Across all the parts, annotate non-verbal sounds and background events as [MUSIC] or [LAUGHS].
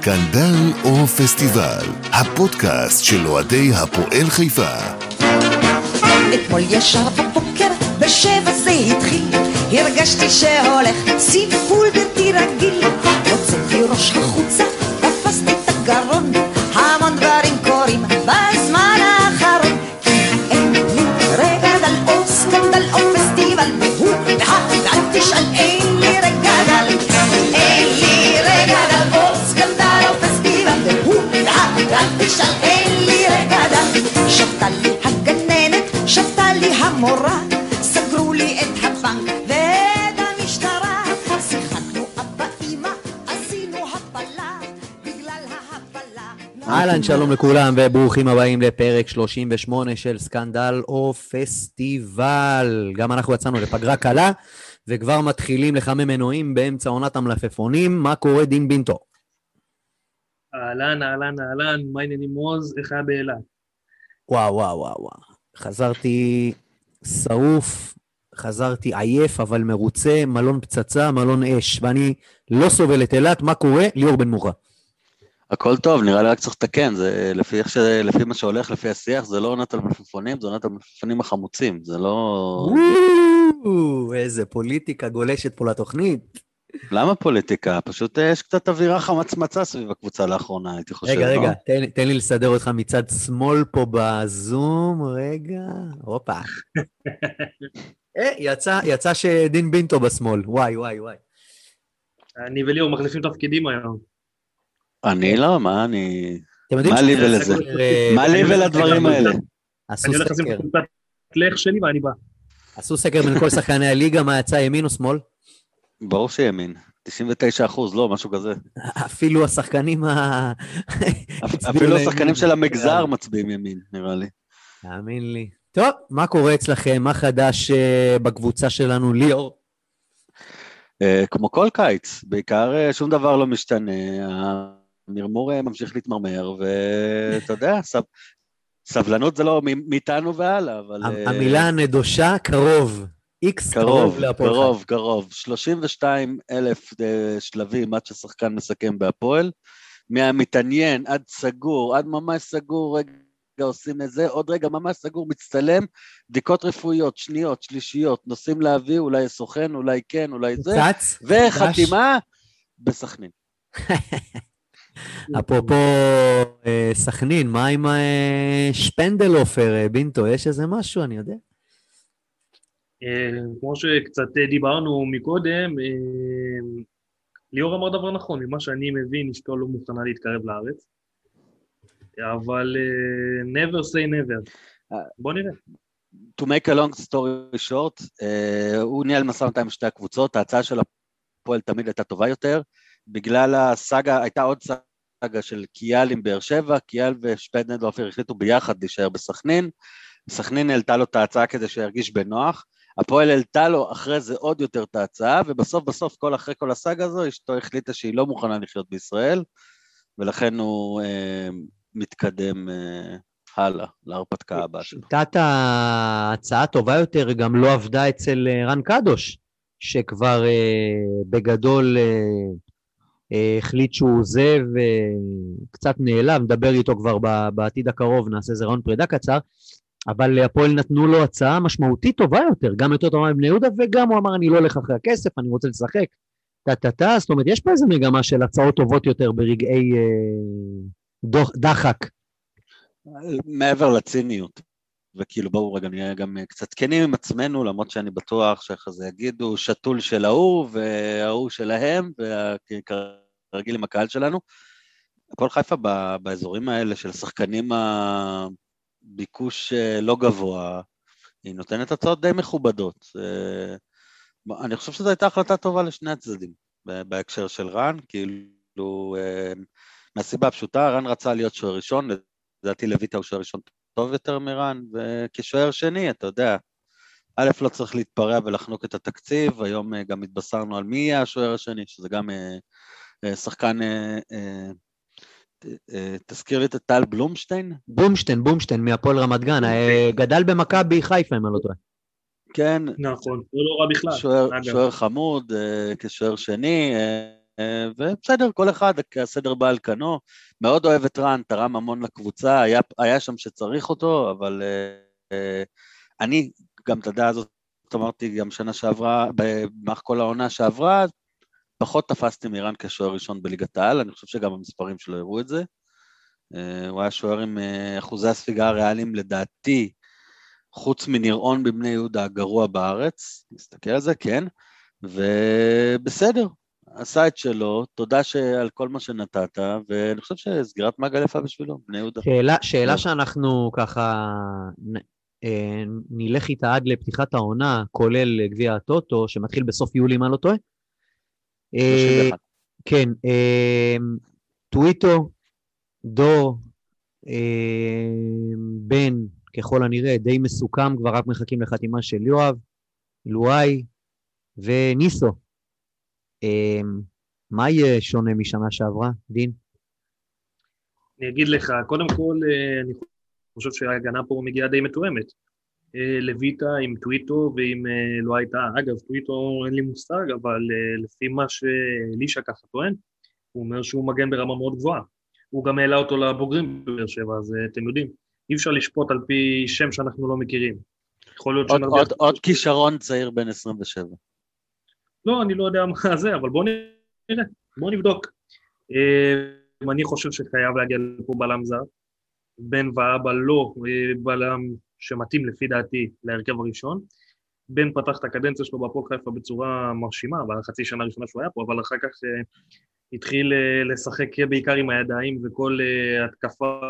סקנדל או פסטיבל, הפודקאסט של אוהדי הפועל חיפה. אתמול ישר בבוקר, בשבע זה התחיל, הרגשתי שהולך סיפול בלתי רגיל. הוצאתי ראש החוצה, תפסתי את הגרון, תשאל, אין לי דל. שבתה לי הגננת, שבתה לי המורה, סגרו לי את הבנק ואת המשטרה. שיחקנו אבא אמא, עשינו הפלה, בגלל ההפלה. אהלן, שלום לכולם וברוכים הבאים לפרק 38 של סקנדל או פסטיבל. גם אנחנו יצאנו לפגרה קלה וכבר מתחילים לחמם מנועים באמצע עונת המלפפונים. מה קורה דין בינטו? אהלן, אהלן, אהלן, מה העניינים עוז? איך היה באילת? וואו, וואו, וואו, וואו. חזרתי שרוף, חזרתי עייף אבל מרוצה, מלון פצצה, מלון אש, ואני לא סובל את אילת. מה קורה? ליאור בן מוחה. הכל טוב, נראה לי רק צריך לתקן, זה לפי, ש... לפי מה שהולך, לפי השיח, זה לא עונת המלפפונים, זה עונת המלפפונים החמוצים, זה לא... וואו, איזה פוליטיקה גולשת פה לתוכנית. למה פוליטיקה? פשוט אה, יש קצת אווירה חמצמצה סביב הקבוצה לאחרונה, הייתי חושב, רגע, לא? רגע, תן, תן לי לסדר אותך מצד שמאל פה בזום, רגע, הופה. אה, יצא, יצא שדין בינטו בשמאל, וואי, וואי, וואי. אני וליאור מחליפים תפקידים היום. אני לא, מה אני... יודעים מה לי ולזה? אה, מה לי ולדברים האלה? עשו אני הולך לשים את לך שלי ואני בא. עשו סקר בין כל שחקני הליגה, מה יצא ימין או שמאל? ברור שימין, 99 אחוז, לא, משהו כזה. אפילו השחקנים ה... אפילו. השחקנים של המגזר מצביעים ימין, נראה לי. תאמין לי. טוב, מה קורה אצלכם? מה חדש אה, בקבוצה שלנו, ליאור? אה, כמו כל קיץ, בעיקר אה, שום דבר לא משתנה, המרמור ממשיך להתמרמר, ואתה יודע, סב... סבלנות זה לא מאיתנו והלאה, אבל... המילה הנדושה, קרוב. איקס קרוב להפועל חיפה. קרוב, קרוב. 32 אלף אה, שלבים עד ששחקן מסכם בהפועל. מהמתעניין עד סגור, עד ממש סגור, רגע עושים את זה, עוד רגע ממש סגור, מצטלם, בדיקות רפואיות, שניות, שלישיות, נוסעים להביא, אולי סוכן, אולי כן, אולי זה, צץ, וחתימה בסכנין. [LAUGHS] אפרופו אה, סכנין, מה עם אה, שפנדלופר, בינטו? יש איזה משהו, אני יודע. אה, כמו שקצת אה, דיברנו מקודם, אה, ליאור אמר דבר נכון, ממה שאני מבין, אשתו לא מוכנה להתקרב לארץ. אבל never say never. בוא נראה. To make a long story short, uh, הוא ניהל משא ומתן עם שתי הקבוצות, ההצעה של הפועל תמיד הייתה טובה יותר, בגלל הסאגה, הייתה עוד סאגה של קיאל עם באר שבע, קיאל ושפנדלופר החליטו ביחד להישאר בסכנין, סכנין העלתה לו את ההצעה כדי שירגיש בנוח, הפועל העלתה לו אחרי זה עוד יותר את ההצעה, ובסוף בסוף, כל אחרי כל הסאגה הזו, אשתו החליטה שהיא לא מוכנה לחיות בישראל, ולכן הוא uh, מתקדם uh, הלאה, להרפתקה הבאה שלו. שיטת ההצעה טובה יותר גם לא עבדה אצל אה, רן קדוש, שכבר אה, בגדול אה, אה, החליט שהוא עוזב, אה, קצת נעלם, נדבר איתו כבר בעתיד הקרוב, נעשה איזה רעיון פרידה קצר, אבל הפועל נתנו לו הצעה משמעותית טובה יותר, גם יותר טובה מבני יהודה, וגם הוא אמר, אני לא הולך אחרי הכסף, אני רוצה לשחק. טה-טה-טה, זאת אומרת, יש פה איזו מגמה של הצעות טובות יותר ברגעי אה, דחק. מעבר לציניות, וכאילו בואו רגע נהיה גם קצת כנים עם עצמנו, למרות שאני בטוח שאחרי יגידו שתול של ההוא וההוא שלהם, וכרגיל עם הקהל שלנו. הפועל חיפה באזורים האלה של השחקנים הביקוש אה, לא גבוה, היא נותנת הצעות די מכובדות. אה, אני חושב שזו הייתה החלטה טובה לשני הצדדים, בהקשר של רן, כאילו, אה, מהסיבה הפשוטה, רן רצה להיות שוער ראשון, לדעתי לויטה הוא שוער ראשון טוב יותר מרן, וכשוער שני, אתה יודע, א', לא צריך להתפרע ולחנוק את התקציב, היום גם התבשרנו על מי יהיה השוער השני, שזה גם שחקן, תזכיר לי את טל בלומשטיין? בומשטיין, בומשטיין מהפועל רמת גן, אה, גדל במכבי חיפה, אם אני לא טועה. כן, נכון, זה לא רע בכלל. שוער, חמוד, אה, כשוער שני, אה, ובסדר, כל אחד, הסדר בא על כנו. מאוד אוהב את רן, תרם המון לקבוצה, היה, היה שם שצריך אותו, אבל אני, גם את הדעה הזאת אמרתי גם שנה שעברה, במהלך כל העונה שעברה, פחות תפסתי מרן כשוער ראשון בליגת העל, אני חושב שגם המספרים שלו הראו את זה. אה, הוא היה שוער עם אה, אחוזי הספיגה הריאליים, לדעתי, חוץ מניר בבני יהודה הגרוע בארץ, נסתכל על זה, כן, ובסדר, עשה את שלו, תודה על כל מה שנתת, ואני חושב שסגירת מעגל יפה בשבילו, בני יהודה. שאלה, שאלה שאנחנו ככה אה, נלך איתה עד לפתיחת העונה, כולל גביע הטוטו, שמתחיל בסוף יולי, אם אני לא טועה. 31. כן, טוויטו, דור, בן, ככל הנראה, די מסוכם, כבר רק מחכים לחתימה של יואב, לואי וניסו. מה יהיה שונה משנה שעברה, דין? אני אגיד לך, קודם כל, אה, אני חושב שההגנה פה מגיעה די מתואמת. אה, לויטה עם טוויטו ועם אה, לא הייתה, אגב, טוויטו אין לי מושג, אבל לפי מה שאלישע ככה טוען, הוא אומר שהוא מגן ברמה מאוד גבוהה. הוא גם העלה אותו לבוגרים בבאר שבע, אז אתם יודעים, אי אפשר לשפוט על פי שם שאנחנו לא מכירים. יכול להיות עוד, עוד, עוד כישרון צעיר בן 27. לא, אני לא יודע מה זה, אבל בואו נראה, בואו נבדוק. אה, אני חושב שחייב להגיע לפה בלם זר. בן ואבא לא אה, בלם שמתאים לפי דעתי להרכב הראשון. בן פתח את הקדנציה שלו בהפועל חיפה בצורה מרשימה, בחצי שנה הראשונה שהוא היה פה, אבל אחר כך אה, התחיל לשחק בעיקר עם הידיים, וכל התקפה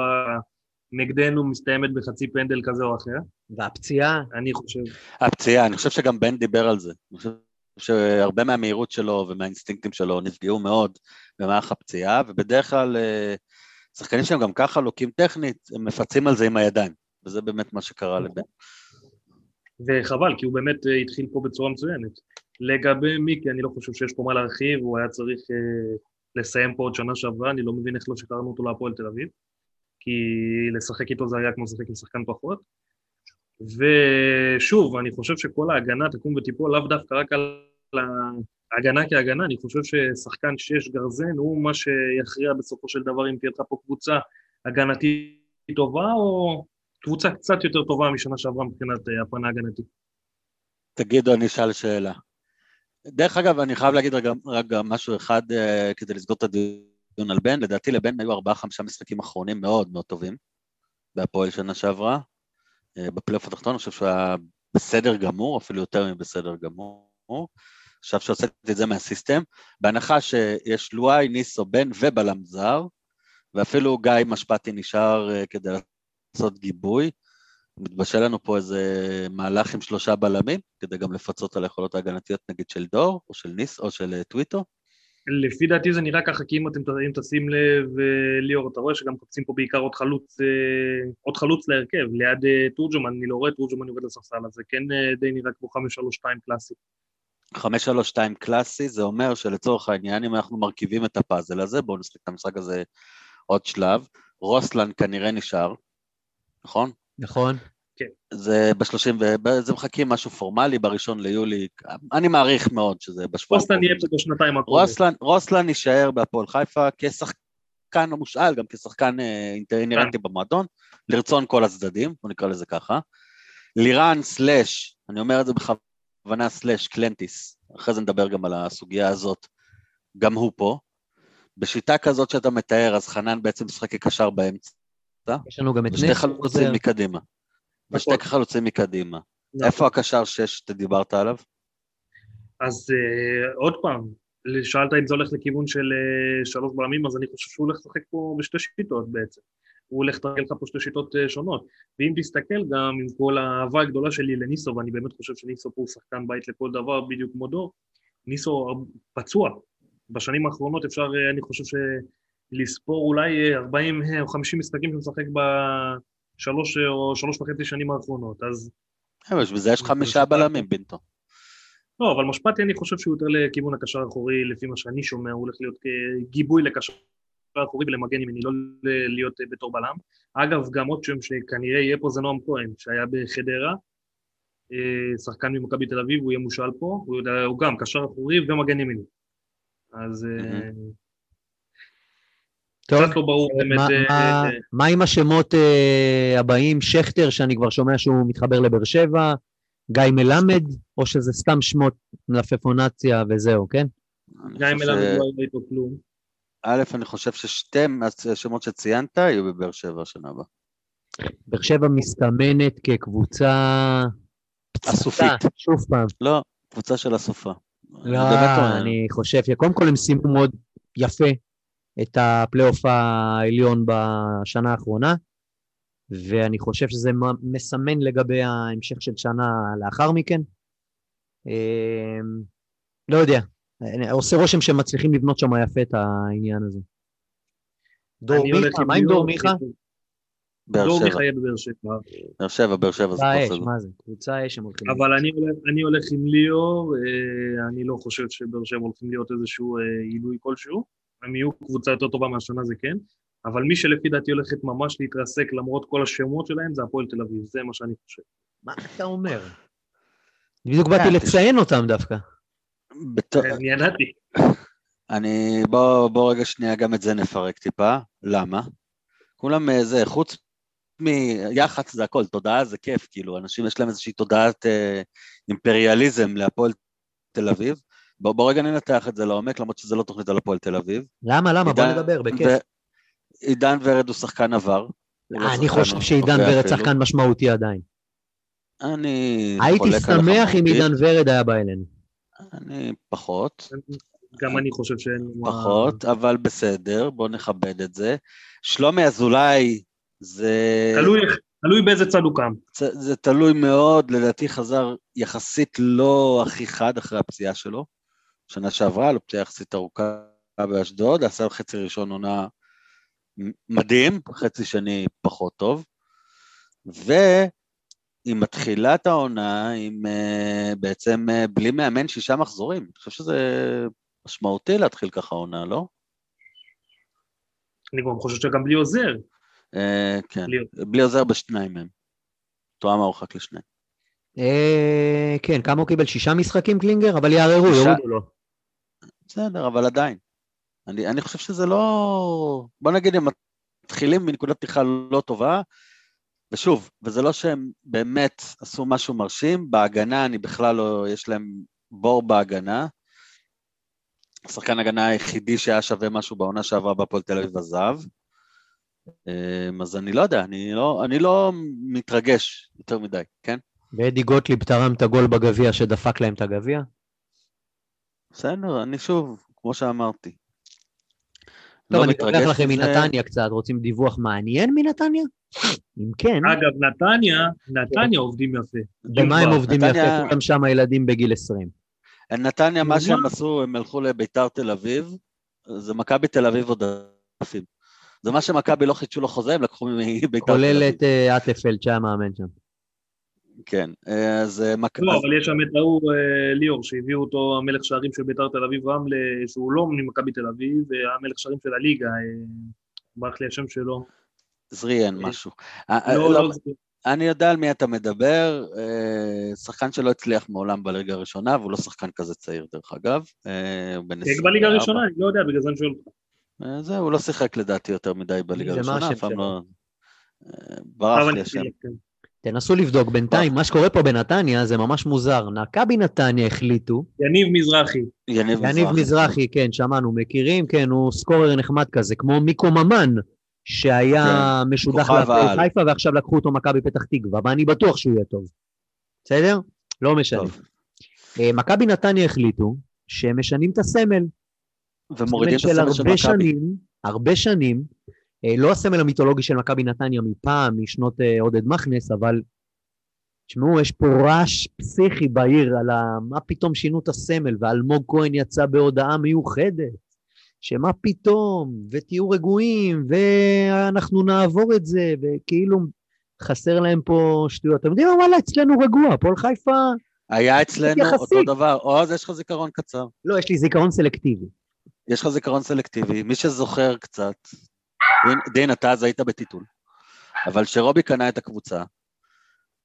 נגדנו מסתיימת בחצי פנדל כזה או אחר. והפציעה? אני חושב... הפציעה, אני חושב שגם בן דיבר על זה. אני חושב שהרבה מהמהירות שלו ומהאינסטינקטים שלו נפגעו מאוד במהלך הפציעה, ובדרך כלל אה, שחקנים שהם גם ככה לוקים טכנית, הם מפצים על זה עם הידיים, וזה באמת מה שקרה לבן. וחבל, כי הוא באמת אה, התחיל פה בצורה מצוינת. לגבי מיקי, אני לא חושב שיש פה מה להרחיב, הוא היה צריך אה, לסיים פה עוד שנה שעברה, אני לא מבין איך לא שחררנו אותו להפועל תל אביב, כי לשחק איתו זה היה כמו לשחק עם שחקן פחות. ושוב, אני חושב שכל ההגנה תקום ותיפול לאו דווקא רק על ההגנה כהגנה, אני חושב ששחקן שש גרזן הוא מה שיכריע בסופו של דבר אם תהיה לך פה קבוצה הגנתית טובה או קבוצה קצת יותר טובה משנה שעברה מבחינת אה, הפן ההגנתי. תגידו, אני אשאל שאלה. דרך אגב, אני חייב להגיד רגע, רגע משהו אחד uh, כדי לסגור את הדיון על בן. לדעתי לבן היו ארבעה-חמישה משחקים אחרונים מאוד מאוד טובים בהפועל שנה שעברה. Uh, בפלייאוף התחתון, אני חושב שהוא היה בסדר גמור, אפילו יותר מבסדר גמור. עכשיו שהוצאתי את זה מהסיסטם, בהנחה שיש לואי, ניסו, בן ובלם זר, ואפילו גיא משפטי נשאר אה, כדי לעשות גיבוי. מתבשל לנו פה איזה מהלך עם שלושה בלמים, כדי גם לפצות על היכולות ההגנתיות נגיד של דור, או של ניס, או של אה, טוויטו. לפי דעתי זה נראה ככה, כי אם אתם אם תשים לב, אה, ליאור, אתה רואה שגם קופצים פה בעיקר עוד חלוץ, עוד חלוץ להרכב, ליד תורג'מן, אני לא רואה תורג'מן יורד לספסל, הזה, כן די נראה כמו 5-3-2 קלאסי. 532 קלאסי, זה אומר שלצורך העניין, אם אנחנו מרכיבים את הפאזל הזה, בואו נשחק את המשחק הזה עוד שלב, רוסלן כנראה נשאר, נכון? נכון. כן. זה בשלושים, זה מחכים משהו פורמלי בראשון ליולי, אני מעריך מאוד שזה בשבוע. רוסלן יהיה פה בשנתיים הקרובות. רוסלן, רוסלן יישאר בהפועל חיפה כשחקן המושאל, גם כשחקן אה, אינטרנטי כן. במועדון, לרצון כל הצדדים, בוא נקרא לזה ככה. לירן סלאש, אני אומר את זה בכוונה. סלאש קלנטיס, אחרי זה נדבר גם על הסוגיה הזאת, גם הוא פה. בשיטה כזאת שאתה מתאר, אז חנן בעצם משחק כקשר באמצע. יש לנו גם את נס. ושתי חלוצים מקדימה. ושתי נכון. חלוצים מקדימה. נכון. איפה הקשר שש שדיברת עליו? אז uh, עוד פעם, שאלת אם זה הולך לכיוון של uh, שלוש בלמים, אז אני חושב שהוא הולך לשחק פה בשתי שיטות בעצם. הוא הולך לתרגל לך פה שתי שיטות אה, שונות. ואם תסתכל גם עם כל האהבה הגדולה שלי לניסו, ואני באמת חושב שניסו פה הוא שחקן בית לכל דבר, בדיוק כמו דור, ניסו פצוע. בשנים האחרונות אפשר, אני חושב לספור אולי 40 אה, או 50 משחקים שהוא משחק בשלוש או שלוש וחצי שנים האחרונות, אז... אבל בזה יש חמישה בלמים, בינטו. לא, אבל משפטי אני חושב שהוא יותר לכיוון הקשר האחורי, לפי מה שאני שומע, הוא הולך להיות כגיבוי לקשר האחורי ולמגן ימיני, לא להיות אה, בתור בלם. אגב, גם עוד שם שכנראה יהיה פה זה נועם כהן, שהיה בחדרה, אה, שחקן ממכבי תל אביב, הוא יהיה מושאל פה, הוא, יודע, הוא גם קשר אחורי ומגן ימיני. אז אה, מהמם. טוב, קצת לא ברור באמת. מה- אה, מה- אה, מה עם השמות אה, הבאים? שכטר, שאני כבר שומע שהוא מתחבר לבאר שבע, גיא מלמד, או שזה סתם שמות מלפפונציה וזהו, כן? חושב מלמד לא היה איתו כלום. א', אני חושב ששתי מהשמות שציינת יהיו בבאר שבע השנה הבאה. באר שבע מסתמנת כקבוצה... אסופית. שוב פעם. לא, קבוצה של הסופה. לא, אני. אני חושב שקודם כל הם סיימו מאוד יפה את הפלייאוף העליון בשנה האחרונה, ואני חושב שזה מסמן לגבי ההמשך של שנה לאחר מכן. אמ, לא יודע, עושה רושם שהם מצליחים לבנות שם יפה את העניין הזה. דור מיכה, מה עם דור מיכה? באר דור שבע. מיכה יהיה בבאר שבע. באר שבע, באר שבע זה קבוצה כבר אש, סגור. מה זה? קבוצה אש הם הולכים. אבל אני הולך, אני הולך עם ליאור, אה, אני לא חושב שבאר שבע הולכים להיות איזשהו אה, עילוי כלשהו. הם יהיו קבוצה יותר טובה מהשנה זה כן, אבל מי שלפי דעתי הולכת ממש להתרסק למרות כל השמות שלהם זה הפועל תל אביב, זה מה שאני חושב. מה אתה אומר? בדיוק באתי אה, לציין אותם דווקא. בתור- אני ידעתי. אני, בוא, בוא רגע שנייה גם את זה נפרק טיפה, למה? כולם אה, זה, חוץ מיח"צ זה הכל, תודעה זה כיף, כאילו, אנשים יש להם איזושהי תודעת אה, אימפריאליזם להפועל תל אביב. בוא, בוא רגע ננתח את זה לעומק, למרות שזה לא תוכנית על הפועל תל אביב. למה? למה? בוא עידן- נדבר, בכיף. ו- עידן ורד הוא שחקן עבר. הוא לא אני חושב שעידן ורד אפילו. שחקן משמעותי עדיין. אני הייתי שמח אם. עידן ורד היה בא אלינו. אני פחות. גם אני חושב שאין... פחות, אבל בסדר, בוא נכבד את זה. שלומי אזולאי זה, תלוי איך- תלוי באיזה צד הוא קם. זה, זה תלוי מאוד, לדעתי חזר יחסית לא הכי חד אחרי הפציעה שלו. שנה שעברה, לו פציעה יחסית ארוכה באשדוד, עשה חצי ראשון עונה מדהים, חצי שני פחות טוב. והיא מתחילה את העונה עם אה, בעצם אה, בלי מאמן שישה מחזורים. אני חושב שזה משמעותי להתחיל ככה עונה, לא? אני גם חושב שגם בלי עוזר. אה, כן, בלי- עוזר בשניים מהם. תואם מרוחק לשניים. כן, כמה הוא קיבל? שישה משחקים קלינגר? אבל יערערו. יורידו לו. בסדר, אבל עדיין. אני, אני חושב שזה לא... בוא נגיד, הם מתחילים מנקודת פתיחה לא טובה, ושוב, וזה לא שהם באמת עשו משהו מרשים, בהגנה אני בכלל לא... יש להם בור בהגנה. השחקן הגנה היחידי שהיה שווה משהו בעונה שעברה בהפועל תל אביב עזב. אמ, אז אני לא יודע, אני לא, אני לא מתרגש יותר מדי, כן? ואדי גוטליב תרם את הגול בגביע שדפק להם את הגביע. בסדר, אני שוב, כמו שאמרתי. טוב, לא אני מתרגש אקח לכם. מנתניה קצת, רוצים דיווח מעניין מנתניה? אם כן, אגב, נתניה, נתניה עובדים יפה. במה הם עובדים נתניה- יפה? כולם שם ילדים בגיל 20. נתניה, מה? שהם עשו, הם הלכו לביתר תל אביב, זה מכבי תל אביב עודפים. זה מה שמכבי לא חידשו לו חוזה, הם לקחו מביתר תל כולל אביב. את אה, אטפלד שהיה מאמן שם. כן, אה, אז אה, מכבי... לא, אבל יש שם את ההוא אה, ליאור, שהביאו אותו המלך שערים של ביתר תל אביב רמלה, שהוא לא ממכבי תל אביב, והמלך שערים של הליגה, ברח לי השם שלו. זריאן משהו. לא, לא, לא, אני יודע על מי אתה מדבר, שחקן שלא הצליח מעולם בליגה הראשונה, והוא לא שחקן כזה צעיר דרך אגב. הוא בן כן, בליגה 24. הראשונה, אני לא יודע, בגלל זה אני שואל אותך. זהו, הוא לא שיחק לדעתי יותר מדי בליגה הראשונה, אף פעם? לא... ברח לי השם. כן. תנסו לבדוק בינתיים, מה שקורה פה בנתניה זה ממש מוזר. מכבי נתניה החליטו, יניב מזרחי. יניב מזרחי. יניב מזרחי, כן, שמענו, מכירים, כן, הוא סקורר נחמד כזה, כמו מיקו ממן, שהיה משודר כוכב להפועל. חיפה ועכשיו לקחו אותו מכבי פתח תקווה, ואני בטוח שהוא יהיה טוב. בסדר? לא משנה. טוב. אה, מכבי נתניה החליטו שהם משנים את הסמל. ומורידים את של הסמל של הרבה מכבי. שנים, הרבה שנים, לא הסמל המיתולוגי של מכבי נתניה מפעם, משנות אה, עודד מכנס, אבל תשמעו, יש פה רעש פסיכי בעיר על ה... מה פתאום שינו את הסמל, ואלמוג כהן יצא בהודעה מיוחדת, שמה פתאום, ותהיו רגועים, ואנחנו נעבור את זה, וכאילו חסר להם פה שטויות. אתם יודעים מה, וואלה, אצלנו רגוע, הפועל חיפה, היה אצלנו יחסית. אותו דבר, עוז, יש לך זיכרון קצר. לא, יש לי זיכרון סלקטיבי. יש לך זיכרון סלקטיבי, מי שזוכר קצת, דין, דין, אתה אז היית בטיטול, אבל כשרובי קנה את הקבוצה,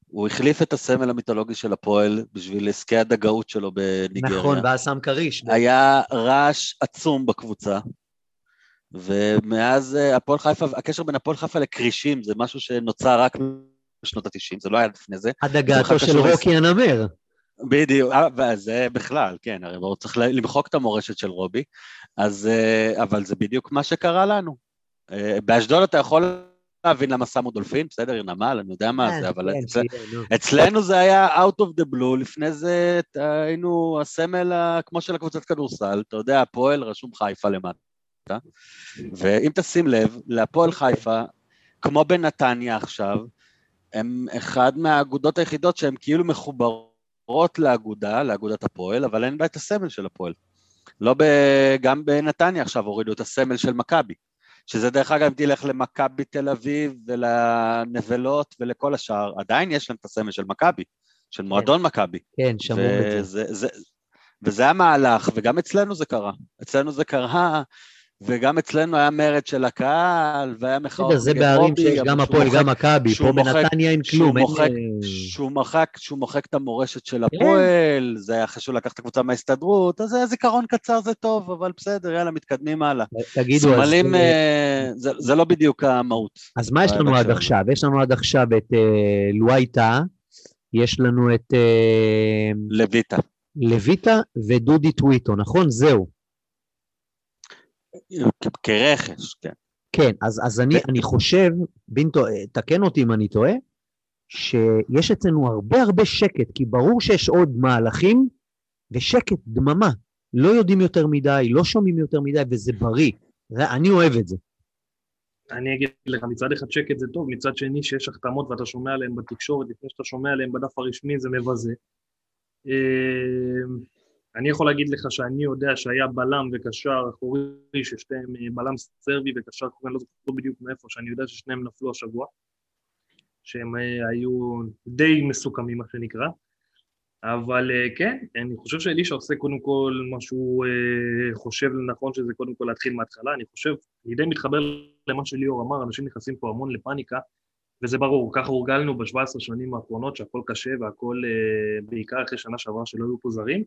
הוא החליף את הסמל המיתולוגי של הפועל בשביל עסקי הדגאות שלו בניגריה. נכון, ואז שם כריש. היה רעש עצום בקבוצה, ומאז אה, הפועל חיפה, הקשר בין הפועל חיפה לכרישים זה משהו שנוצר רק בשנות ה-90, זה לא היה לפני זה. זה של רוקי הנמר. בדיוק, אה, וזה בכלל, כן, הרי הוא צריך למחוק את המורשת של רובי, אז, אה, אבל זה בדיוק מה שקרה לנו. אה, באשדוד אתה יכול להבין למה שמו דולפין, בסדר, נמל, אני יודע מה זה, אבל כן, אצל- נו. אצלנו זה היה out of the blue, לפני זה היינו הסמל כמו של הקבוצת כדורסל, אתה יודע, הפועל רשום חיפה למטה, ואם תשים לב, להפועל חיפה, כמו בנתניה עכשיו, הם אחד מהאגודות היחידות שהן כאילו מחוברות לאגודה, לאגודת הפועל, אבל אין בה את הסמל של הפועל. לא ב... גם בנתניה עכשיו הורידו את הסמל של מכבי, שזה דרך אגב, אם תלך למכבי תל אביב ולנבלות ולכל השאר, עדיין יש להם את הסמל של מכבי, של מועדון מכבי. כן, שמעו את זה, וזה המהלך, וגם אצלנו זה קרה. אצלנו זה קרה, וגם אצלנו היה מרד של הקהל, והיה מחאות זה בערים שיש גם הפועל, גם מכבי, פה בנתניה אין כלום, אה, שהוא מוחק, שהוא מוחק את המורשת של הפועל, זה היה חשוב לקחת את הקבוצה מההסתדרות, אז זה זיכרון קצר זה טוב, אבל בסדר, יאללה, מתקדמים הלאה. תגידו, אז, סמלים, אה, אה, זה, זה לא בדיוק המהות. אז מה יש לנו בהקשר עד. עכשיו? יש לנו עד עכשיו את לואי טאה, יש לנו את לויטה. לויטה ודודי טוויטו, נכון? זהו. כרכש, כן. כן, אז, אז אני, אני חושב, בינטו, אה, תקן אותי אם אני טועה, שיש אצלנו הרבה הרבה שקט, כי ברור שיש עוד מהלכים, ושקט, דממה. לא יודעים יותר מדי, לא שומעים יותר מדי, וזה בריא. זה- אני אוהב את זה. אני אגיד לך, מצד אחד שקט זה טוב, מצד שני שיש החתמות ואתה שומע עליהן בתקשורת, לפני שאתה שומע עליהן בדף הרשמי זה מבזה. אני יכול להגיד לך שאני יודע שהיה בלם וקשר אחורי, ששתיהם אה, בלם סרבי וקשר אחורי, אני לא זוכר בדיוק מאיפה, שאני יודע ששניהם נפלו השבוע, שהם אה, היו די מסוכמים, מה שנקרא. אבל אה, כן, אני חושב שאלישע עושה קודם כל מה שהוא חושב לנכון, שזה קודם כל להתחיל מההתחלה. אני חושב, אני די מתחבר למה שליאור אמר, אנשים נכנסים פה המון לפאניקה, וזה ברור, ככה הורגלנו ב-17 שנים האחרונות, שהכל קשה והכל, בעיקר אחרי שנה שעברה שלא היו פה זרים,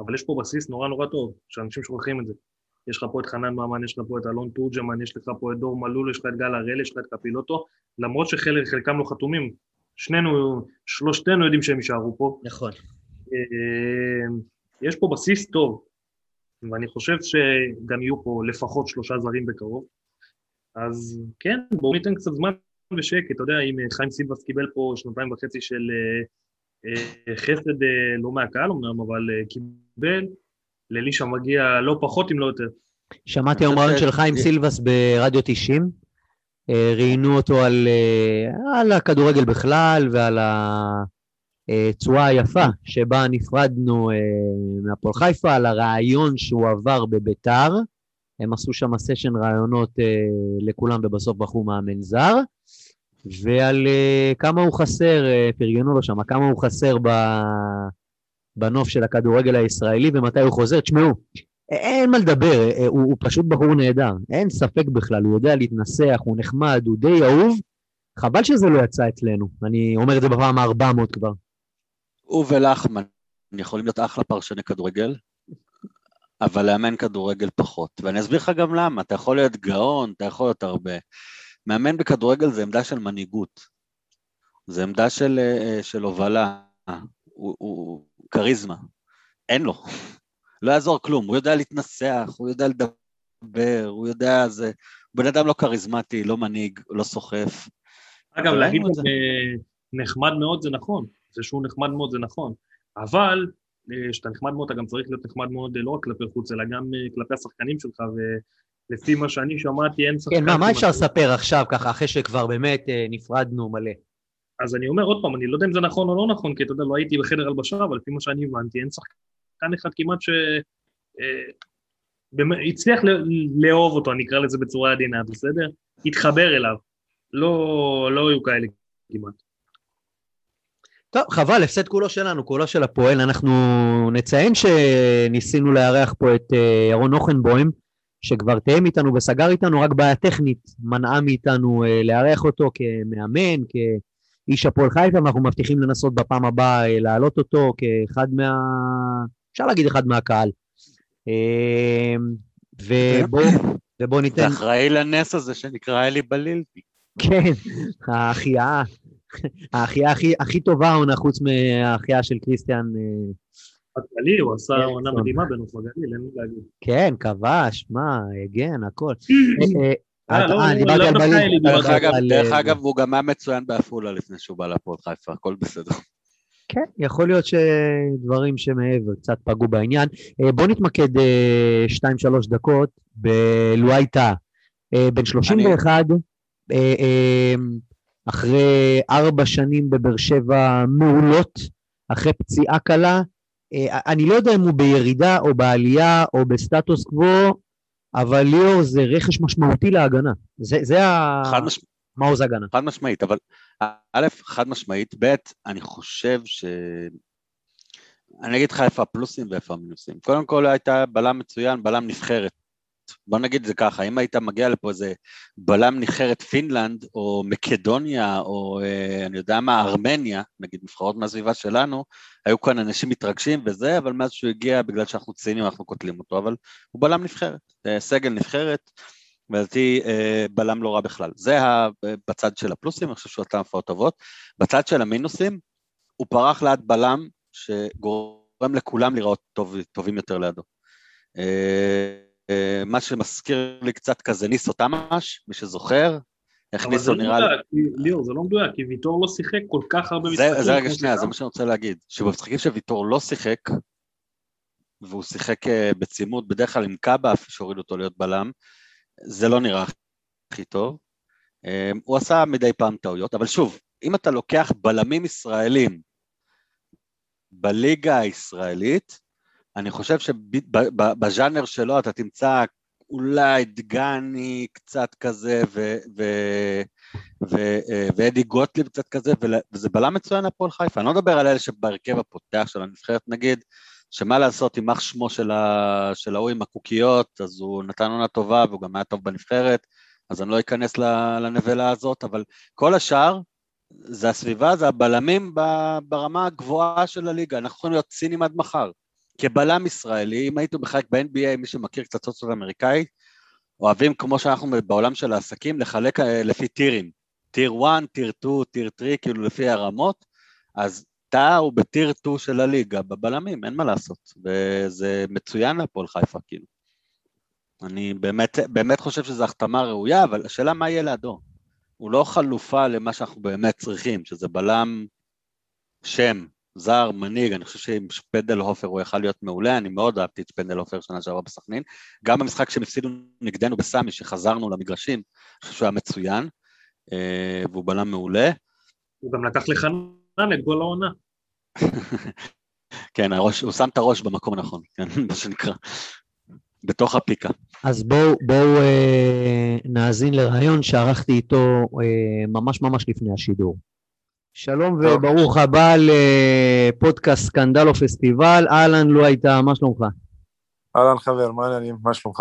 אבל יש פה בסיס נורא נורא טוב, שאנשים שוכחים את זה. יש לך פה את חנן ממן, יש לך פה את אלון תורג'מן, יש לך פה את דור מלול, יש לך את גל הראל, יש לך את קפילוטו, למרות שחלקם לא חתומים, שנינו, שלושתנו יודעים שהם יישארו פה, נכון. אה, יש פה בסיס טוב, ואני חושב שגם יהיו פה לפחות שלושה זרים בקרוב. אז כן, בואו ניתן קצת זמן ושקט, אתה יודע, אם חיים סילבס קיבל פה שנתיים וחצי של אה, חסד, אה, לא מהקהל אמנם, אבל אה, קיבל, לאלישע מגיע לא פחות אם לא יותר. שמעתי היום רעיון של חיים סילבס ברדיו 90. אה, ראיינו אותו על, אה, על הכדורגל בכלל ועל הצורה היפה שבה נפרדנו אה, מהפועל חיפה, על הרעיון שהוא עבר בביתר. הם עשו שם סשן רעיונות אה, לכולם ובסוף בחרו מאמן זר. ועל אה, כמה הוא חסר, אה, פרגנו לו שם, כמה הוא חסר ב, בנוף של הכדורגל הישראלי ומתי הוא חוזר. תשמעו, אין מה לדבר, אה, הוא, הוא פשוט בחור נהדר, אין ספק בכלל, הוא יודע להתנסח, הוא נחמד, הוא די אהוב, חבל שזה לא יצא אצלנו, אני אומר את זה בפעם ה-400 כבר. הוא ולחמן יכולים להיות אחלה פרשני כדורגל, אבל לאמן כדורגל פחות. ואני אסביר לך גם למה, אתה יכול להיות גאון, אתה יכול להיות הרבה. מאמן בכדורגל זה עמדה של מנהיגות, זה עמדה של, אה, של הובלה, הוא, הוא כריזמה, אין לו, [LAUGHS] לא יעזור כלום, הוא יודע להתנסח, הוא יודע לדבר, הוא יודע, זה, בן אדם לא כריזמטי, לא מנהיג, לא סוחף. אגב, להגיד זה. נחמד מאוד זה נכון, זה שהוא נחמד מאוד זה נכון, אבל אה, כשאתה נחמד מאוד אתה גם צריך להיות נחמד מאוד אה, לא רק כלפי חוץ, אלא גם אה, כלפי השחקנים שלך, ולפי מה שאני שמעתי אין שחקן... כן, מה, מה אפשר לספר עכשיו ככה, אחרי שכבר באמת אה, נפרדנו מלא? אז אני אומר עוד פעם, אני לא יודע אם זה נכון או לא נכון, כי אתה יודע, לא הייתי בחדר הלבשה, אבל לפי מה שאני הבנתי, אין שחקן אחד כמעט ש... אה, הצליח לאהוב אותו, אני אקרא לזה בצורה עדינה, בסדר? התחבר אליו. לא, לא היו כאלה כמעט. טוב, חבל, הפסד כולו שלנו, כולו של הפועל. אנחנו נציין שניסינו לארח פה את אה, ירון אוכנבוים, שכבר תאם איתנו וסגר איתנו, רק בעיה טכנית מנעה מאיתנו אה, לארח אותו כמאמן, איש הפועל חיפה, ואנחנו מבטיחים לנסות בפעם הבאה אה, להעלות אותו כאחד מה... אפשר להגיד אחד מהקהל. אה, ובוא, ובוא ניתן... אתה אחראי לנס הזה שנקרא אלי בלילבי. כן, ההחייאה, ההחייאה הכי, הכי טובה העונה חוץ מההחייאה של קריסטיאן. אה, הכללי, הוא עשה כן, עונה. מדהימה בנוף הגליל, אין לי להגיד. כן, כבש, מה, הגן, הכל. אה, אה, אה, אה, דרך אגב, אה, הוא גם היה מצוין בעפולה לפני שהוא בא להפועל חיפה, הכל בסדר. כן, יכול להיות שדברים שמעבר קצת פגעו בעניין. אה, בוא נתמקד 2-3 דקות בלואי טאה. אה, בן 31, אה, אה, אחרי ארבע שנים בבאר שבע מעולות, אחרי פציעה קלה. אה, אני לא יודע אם הוא בירידה או בעלייה או בסטטוס קוו, אבל ליאור זה רכש משמעותי להגנה. זה, זה ה... חד מש- מעוז הגנה. חד משמעית, אבל א', חד משמעית, ב', אני חושב ש... אני אגיד לך איפה הפלוסים ואיפה המינוסים. קודם כל הייתה בלם מצוין, בלם נבחרת. בוא נגיד את זה ככה, אם היית מגיע לפה איזה בלם נבחרת פינלנד, או מקדוניה, או אה, אני יודע מה, ארמניה, נגיד נבחרות מהסביבה שלנו, היו כאן אנשים מתרגשים וזה, אבל מאז שהוא הגיע, בגלל שאנחנו ציניים, אנחנו קוטלים אותו, אבל הוא בלם נבחרת, אה, סגל נבחרת, ולדעתי אה, בלם לא רע בכלל. זה בצד של הפלוסים, אני חושב שהוא עשה הופעות טובות. בצד של המינוסים, הוא פרח ליד בלם שגורם לכולם לראות טוב, טובים יותר לידו. אה, מה שמזכיר לי קצת כזה ניסו תמ"ש, מי שזוכר, איך ניסו לא נראה לי... ליאור, זה לא מדויק, כי ויטור לא שיחק כל כך הרבה משחקים. זה רגע שנייה. זה מה שאני רוצה להגיד. שבמשחקים שוויטור לא שיחק, והוא שיחק אה, בצימוד, בדרך כלל עם קאבה, שהוריד אותו להיות בלם, זה לא נראה הכי טוב. אה, הוא עשה מדי פעם טעויות, אבל שוב, אם אתה לוקח בלמים ישראלים בליגה הישראלית, אני חושב שבז'אנר שלו אתה תמצא אולי דגני קצת כזה, ואדי גוטליב קצת כזה, וזה בלם מצוין להפועל חיפה. אני לא מדבר על אלה שבהרכב הפותח של הנבחרת נגיד, שמה לעשות, יימח שמו של, ההוא עם הקוקיות, אז הוא נתן עונה טובה והוא גם היה טוב בנבחרת, אז אני לא אכנס לנבלה הזאת, אבל כל השאר, זה הסביבה, זה הבלמים ברמה הגבוהה של הליגה, אנחנו יכולים להיות ציניים עד מחר. כבלם ישראלי, אם היית מחלק ב-NBA, מי שמכיר קצת סוציו אמריקאי, אוהבים, כמו שאנחנו בעולם של העסקים, לחלק אה, לפי טירים. טיר 1, טיר 2, טיר 3, כאילו לפי הרמות, אז טאה הוא בטיר 2 של הליגה, בבלמים, אין מה לעשות. וזה מצוין להפועל חיפה, כאילו. אני באמת, באמת חושב שזו החתמה ראויה, אבל השאלה מה יהיה לידו. הוא לא חלופה למה שאנחנו באמת צריכים, שזה בלם שם, זר, מנהיג, אני חושב שעם שפנדל הופר הוא יכל להיות מעולה, אני מאוד אהבתי את שפנדל הופר שנה שעברה בסכנין, גם במשחק שהם הפסידו נגדנו בסמי, שחזרנו למגרשים, אני חושב שהוא היה מצוין, אה, והוא בלם מעולה. הוא גם לקח לחנן את גול העונה. [LAUGHS] כן, הראש, הוא שם את הראש במקום הנכון, כן, [LAUGHS] מה שנקרא, בתוך הפיקה. אז בואו בוא, אה, נאזין לראיון שערכתי איתו אה, ממש ממש לפני השידור. שלום טוב. וברוך הבא לפודקאסט סקנדל או פסטיבל, אהלן, לו הייתה, מה שלומך? אהלן חבר, מה העניינים? מה שלומך?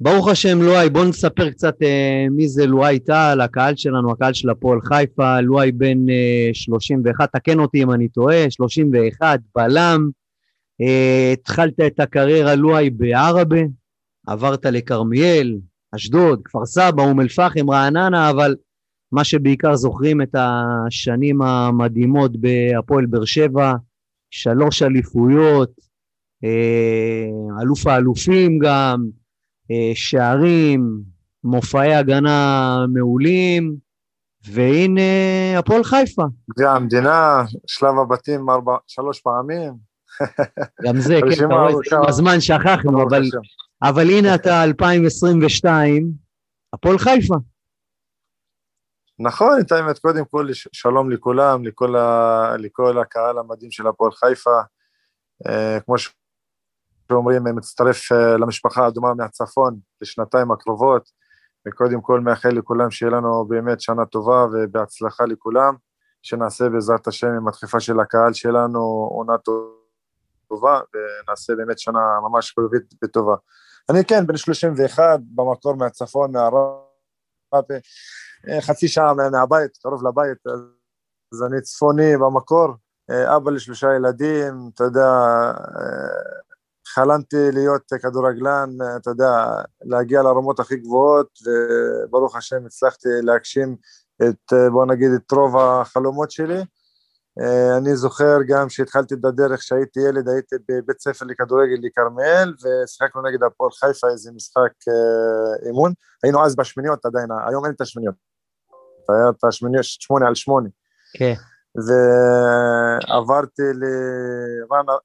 ברוך השם, לואי, בוא נספר קצת אה, מי זה לואי טל, הקהל שלנו, הקהל של הפועל חיפה, לואי בן אה, 31, תקן אותי אם אני טועה, 31, בלם. אה, התחלת את הקריירה לואי בעראבה, עברת לכרמיאל, אשדוד, כפר סבא, אום אל-פחם, רעננה, אבל מה שבעיקר זוכרים את השנים המדהימות בהפועל באר שבע, שלוש אליפויות, אה, אלוף האלופים גם, אה, שערים, מופעי הגנה מעולים, והנה הפועל חיפה. גביע המדינה, שלב הבתים ארבע, שלוש פעמים. גם זה, כן, אתה רואה. עם הזמן שכחנו, אבל. אבל הנה אתה 2022, הפועל חיפה. נכון, את האמת, קודם כל שלום לכולם, לכל, ה, לכל הקהל המדהים של הפועל חיפה. אה, כמו שאומרים, מצטרף אה, למשפחה האדומה מהצפון לשנתיים הקרובות, וקודם כל מאחל לכולם שיהיה לנו באמת שנה טובה ובהצלחה לכולם, שנעשה בעזרת השם עם הדחיפה של הקהל שלנו עונה טובה, ונעשה באמת שנה ממש חיובית וטובה. אני כן, בן 31, במקור מהצפון, מהרבה, אה, חצי שעה מה- מהבית, קרוב לבית, אז אני צפוני במקור, אה, אבא לשלושה ילדים, אתה יודע, אה, חלמתי להיות כדורגלן, אה, אתה יודע, להגיע לרמות הכי גבוהות, וברוך השם הצלחתי להגשים את, בוא נגיד, את רוב החלומות שלי. אני זוכר גם שהתחלתי את הדרך כשהייתי ילד, הייתי בבית ספר לכדורגל לכרמיאל, ושיחקנו נגד הפועל חיפה איזה משחק אימון. היינו אז בשמיניות עדיין, היום אין את השמיניות. היה את השמיניות, שמונה על שמונה. כן. ועברתי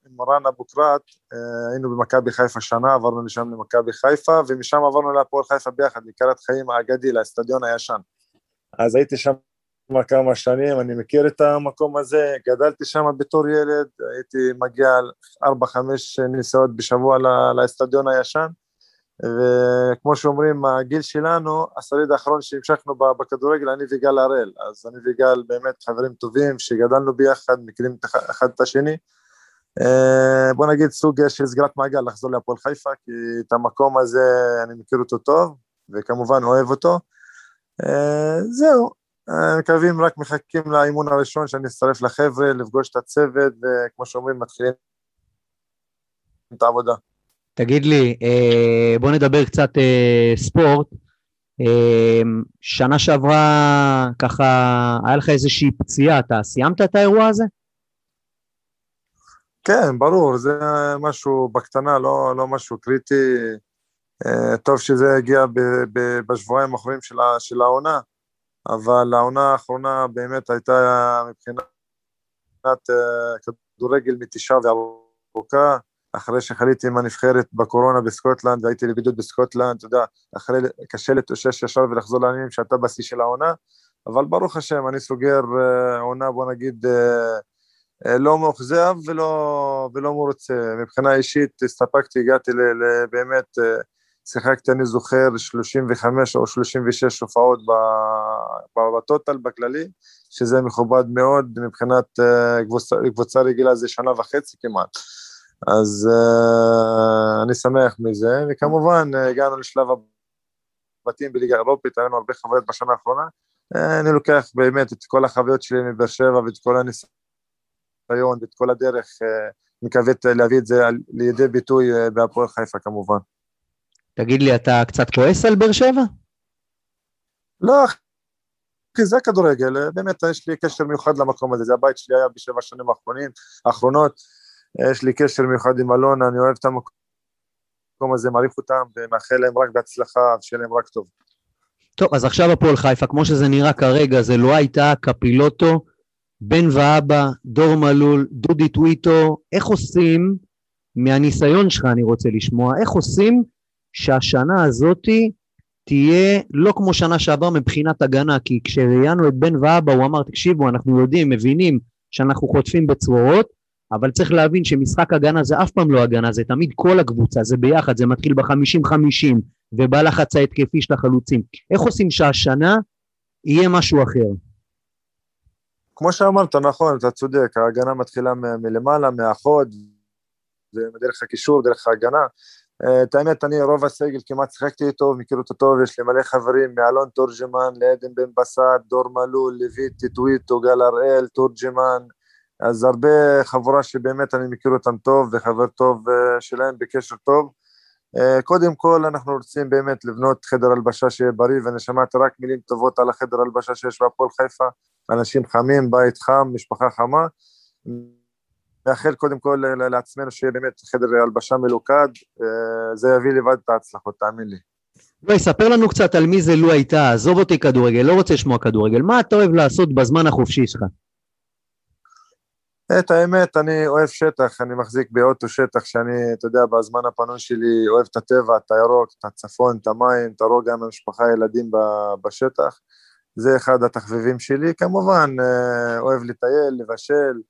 עם רן אבוקרט, אה, היינו במכבי חיפה שנה, עברנו לשם למכבי חיפה, ומשם עברנו להפועל חיפה ביחד, לקראת חיים האגדי, לאצטדיון הישן. אז הייתי שם כמה שנים, אני מכיר את המקום הזה, גדלתי שם בתור ילד, הייתי מגיע ארבע, חמש נסיעות בשבוע לאצטדיון הישן, וכמו שאומרים, הגיל שלנו, השריד האחרון שהמשכנו בכדורגל, אני ויגאל הראל, אז אני ויגאל באמת חברים טובים, שגדלנו ביחד, מכירים אחד את השני. אה, בוא נגיד סוג של סגירת מעגל, לחזור להפועל חיפה, כי את המקום הזה אני מכיר אותו טוב, וכמובן אוהב אותו. אה, זהו, מקווים רק מחכים לאימון הראשון, שאני אצטרף לחבר'ה, לפגוש את הצוות, וכמו שאומרים, מתחילים את העבודה. תגיד לי, אה, בוא נדבר קצת אה, ספורט. אה, שנה שעברה, ככה, היה לך איזושהי פציעה, אתה סיימת את האירוע הזה? כן, ברור, זה משהו בקטנה, לא, לא משהו קריטי. טוב שזה הגיע ב, ב, בשבועיים האחרונים של, של העונה, אבל העונה האחרונה באמת הייתה מבחינת כדורגל מתישה וארוכה. אחרי שחליתי עם הנבחרת בקורונה בסקוטלנד, והייתי לבידוד בסקוטלנד, אתה יודע, אחרי, קשה להתאושש ישר ולחזור לעניינים שאתה בשיא של העונה, אבל ברוך השם, אני סוגר uh, עונה, בוא נגיד, uh, לא מאוכזב ולא, ולא מרוצה. מבחינה אישית, הסתפקתי, הגעתי לבאמת, uh, שיחקתי, אני זוכר, 35 או 36 הופעות בטוטל, בכללי, שזה מכובד מאוד, מבחינת uh, קבוצה, קבוצה רגילה זה שנה וחצי כמעט. אז uh, אני שמח מזה, וכמובן uh, הגענו לשלב הבתים בליגה האירופית, היה לנו הרבה חוויות בשנה האחרונה. אני לוקח באמת את כל החוויות שלי מבאר שבע ואת כל הניסיון ואת כל הדרך, מקווה להביא את זה לידי ביטוי בהפועל חיפה כמובן. תגיד לי, אתה קצת כועס על באר שבע? לא, כי זה כדורגל, באמת יש לי קשר מיוחד למקום הזה, זה הבית שלי היה בשבע שנים האחרונים, האחרונות. יש לי קשר מיוחד עם אלונה, אני אוהב את המקום הזה, מעריך אותם, ומאחל להם רק בהצלחה, ושיהיה להם רק טוב. טוב, אז עכשיו הפועל חיפה, כמו שזה נראה כרגע, זה לא הייתה קפילוטו, בן ואבא, דור מלול, דודי טוויטו, איך עושים, מהניסיון שלך אני רוצה לשמוע, איך עושים שהשנה הזאתי תהיה לא כמו שנה שעבר מבחינת הגנה, כי כשראיינו את בן ואבא הוא אמר, תקשיבו, אנחנו יודעים, מבינים שאנחנו חוטפים בצרורות, אבל צריך להבין שמשחק הגנה זה אף פעם לא הגנה, זה תמיד כל הקבוצה, זה ביחד, זה מתחיל ב-50-50, ובלחץ ההתקפי של החלוצים. איך עושים שהשנה יהיה משהו אחר? כמו שאמרת, נכון, אתה צודק, ההגנה מתחילה מ- מלמעלה, מהחוד, דרך הקישור, דרך ההגנה. את האמת, אני רוב הסגל כמעט שיחקתי איתו, מכיר אותו טוב, יש לי מלא חברים, מאלון תורג'מן, לעדן בן בסט, דור מלול, לויטי, טוויטו, גל הראל, תורג'מן, אז הרבה חבורה שבאמת אני מכיר אותם טוב וחבר טוב אה, שלהם בקשר טוב. אה, קודם כל אנחנו רוצים באמת לבנות חדר הלבשה שיהיה בריא ואני שמעתי רק מילים טובות על החדר הלבשה שיש בהפועל חיפה, אנשים חמים, בית חם, משפחה חמה. מאחל קודם כל לעצמנו שיהיה באמת חדר הלבשה מלוכד, אה, זה יביא לבד את ההצלחות, תאמין לי. לא, ספר לנו קצת על מי זה לו הייתה, עזוב אותי כדורגל, לא רוצה לשמוע כדורגל, מה אתה אוהב לעשות בזמן החופשי שלך? את האמת, אני אוהב שטח, אני מחזיק באוטו שטח שאני, אתה יודע, בזמן הפנוי שלי אוהב את הטבע, את הירוק, את הצפון, את המים, את הרוגע עם המשפחה, ילדים בשטח. זה אחד התחביבים שלי. כמובן, אה, אוהב לטייל, לבשל,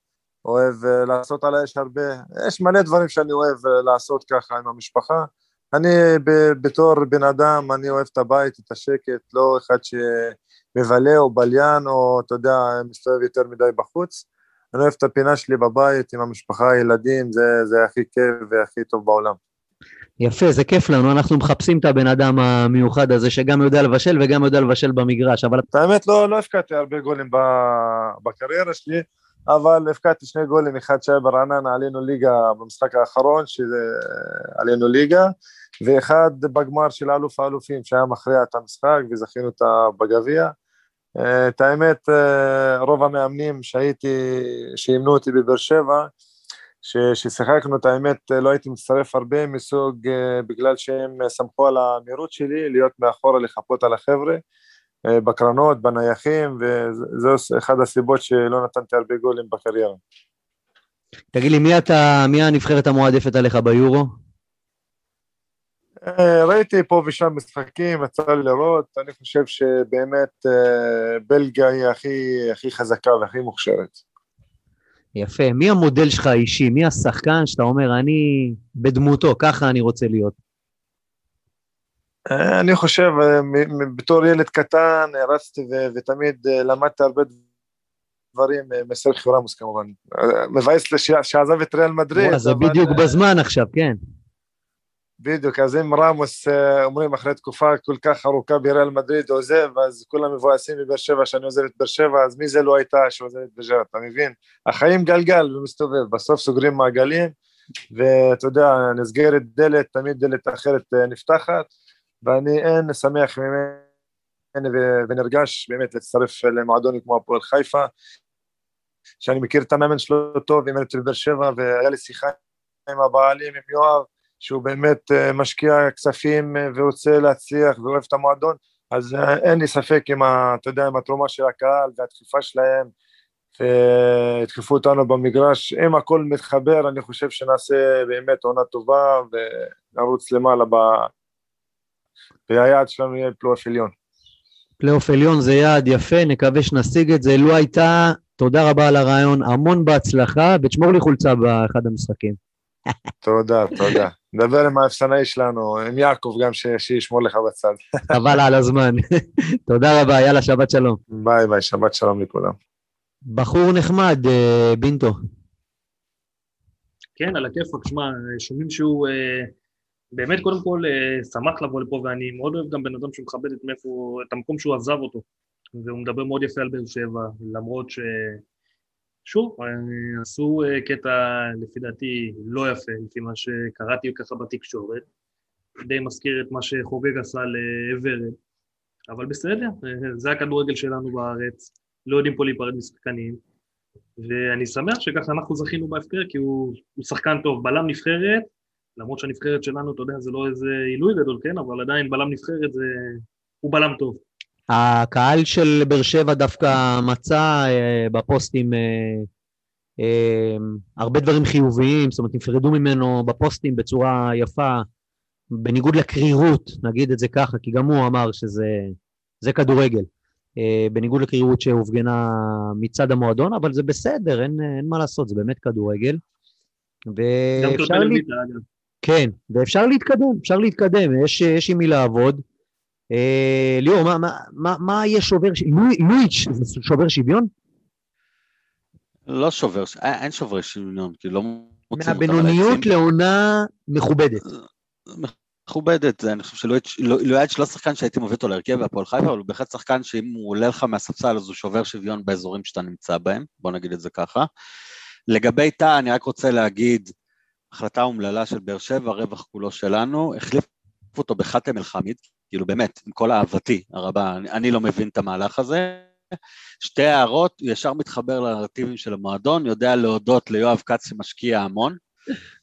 אוהב אה, לעשות על האש הרבה. יש מלא דברים שאני אוהב אה, לעשות ככה עם המשפחה. אני בתור בן אדם, אני אוהב את הבית, את השקט, לא אחד שמבלה או בליין, או אתה יודע, מסתובב יותר מדי בחוץ. אני אוהב את הפינה שלי בבית עם המשפחה, הילדים, זה, זה הכי כיף והכי טוב בעולם. יפה, זה כיף לנו, אנחנו מחפשים את הבן אדם המיוחד הזה שגם יודע לבשל וגם יודע לבשל במגרש, אבל האמת לא, לא הפקעתי הרבה גולים בקריירה שלי, אבל הפקעתי שני גולים, אחד שהיה ברעננה, עלינו ליגה במשחק האחרון, שזה עלינו ליגה, ואחד בגמר של אלוף האלופים, שהיה מכריע את המשחק וזכינו אותה בגביע. אה, את האמת, אה, רוב המאמנים שהייתי, שאימנו אותי בבאר שבע, ששיחקנו את האמת לא הייתי מצטרף הרבה מסוג בגלל שהם סמכו על המהירות שלי להיות מאחורה לחפות על החבר'ה בקרנות, בנייחים וזו אחת הסיבות שלא נתנתי הרבה גולים בקריירה. תגיד לי, מי אתה, מי הנבחרת המועדפת עליך ביורו? ראיתי פה ושם משחקים, יצא לי לראות, אני חושב שבאמת בלגיה היא הכי, הכי חזקה והכי מוכשרת. יפה. מי המודל שלך האישי? מי השחקן שאתה אומר, אני בדמותו, ככה אני רוצה להיות? אני חושב, בתור ילד קטן, רצתי ותמיד למדתי הרבה דברים מסרחיו רמוס כמובן. מבאס שעזב את ריאל מדריד. זה בדיוק בזמן עכשיו, כן. בדיוק, אז אם רמוס אה, אומרים אחרי תקופה כל כך ארוכה בריאל מדריד עוזב, אז כולם מבואסים בבאר שבע שאני עוזב את באר שבע, אז מי זה לא הייתה שעוזב את באר שבע, אתה מבין? החיים גלגל ומסתובב, בסוף סוגרים מעגלים, ואתה יודע, נסגרת דלת, תמיד דלת אחרת אה, נפתחת, ואני אין שמח ממני ונרגש באמת להצטרף למועדונים כמו הפועל חיפה, שאני מכיר את המאמן שלו טוב, אימן אותי בבאר שבע, והיה לי שיחה עם הבעלים, עם יואב, שהוא באמת אה, משקיע כספים אה, ורוצה להצליח ואוהב את המועדון, אז אה, אין לי ספק עם, ה, אתה יודע, עם התרומה של הקהל והדחיפה שלהם, וידחפו אותנו במגרש, אם הכל מתחבר, אני חושב שנעשה באמת עונה טובה ונרוץ למעלה. והיעד שלנו יהיה פלייאוף עליון. פלייאוף עליון זה יעד יפה, נקווה שנשיג את זה. לו הייתה, תודה רבה על הראיון, המון בהצלחה, ותשמור לי חולצה באחד המשחקים. תודה, תודה. נדבר עם האפסנאי שלנו, עם יעקב גם, שישמור לך בצד. חבל על הזמן. תודה רבה, יאללה, שבת שלום. ביי ביי, שבת שלום לכולם. בחור נחמד, אה, בינטו. כן, על הכיפאק, שמע, שומעים שהוא אה, באמת קודם כל אה, שמח לבוא לפה, ואני מאוד אוהב גם בן אדם שמכבד את, מאיפה, את המקום שהוא עזב אותו. והוא מדבר מאוד יפה על באר שבע, למרות ש... שוב, עשו אה, קטע לפי דעתי לא יפה, לפי מה שקראתי ככה בתקשורת, די מזכיר את מה שחוגג עשה לאברד, אבל בסדר, זה הכדורגל שלנו בארץ, לא יודעים פה להיפרד משחקנים, ואני שמח שככה אנחנו זכינו בהפקר, כי הוא, הוא שחקן טוב, בלם נבחרת, למרות שהנבחרת שלנו, אתה יודע, זה לא איזה עילוי גדול, כן, אבל עדיין בלם נבחרת זה... הוא בלם טוב. הקהל של באר שבע דווקא מצא אה, בפוסטים אה, אה, הרבה דברים חיוביים, זאת אומרת, נפרדו ממנו בפוסטים בצורה יפה, בניגוד לקרירות, נגיד את זה ככה, כי גם הוא אמר שזה כדורגל, אה, בניגוד לקרירות שהופגנה מצד המועדון, אבל זה בסדר, אין, אין מה לעשות, זה באמת כדורגל. ואפשר לה... כן, ואפשר להתקדם, אפשר להתקדם, יש, יש עם מי לעבוד. אה, ליאור, מה, מה, מה, מה יהיה שובר, לואיץ' זה שובר שוויון? לא שובר, אין שובר שוויון, כי לא מוצאים אותם מהבינוניות לעונה מכובדת. מכובדת, אני חושב שלואיץ' לא שחקן שהייתי מוביל אותו להרכב בהפועל חיפה, אבל הוא בהחלט שחקן שאם הוא עולה לך מהספסל אז הוא שובר שוויון באזורים שאתה נמצא בהם, בוא נגיד את זה ככה. לגבי טאה, אני רק רוצה להגיד, החלטה אומללה של באר שבע, רווח כולו שלנו, החליף אותו בחאתם אל-חמיד, כאילו באמת, עם כל אהבתי הרבה, אני, אני לא מבין את המהלך הזה. שתי הערות, ישר מתחבר לנרטיבים של המועדון, יודע להודות ליואב כץ שמשקיע המון,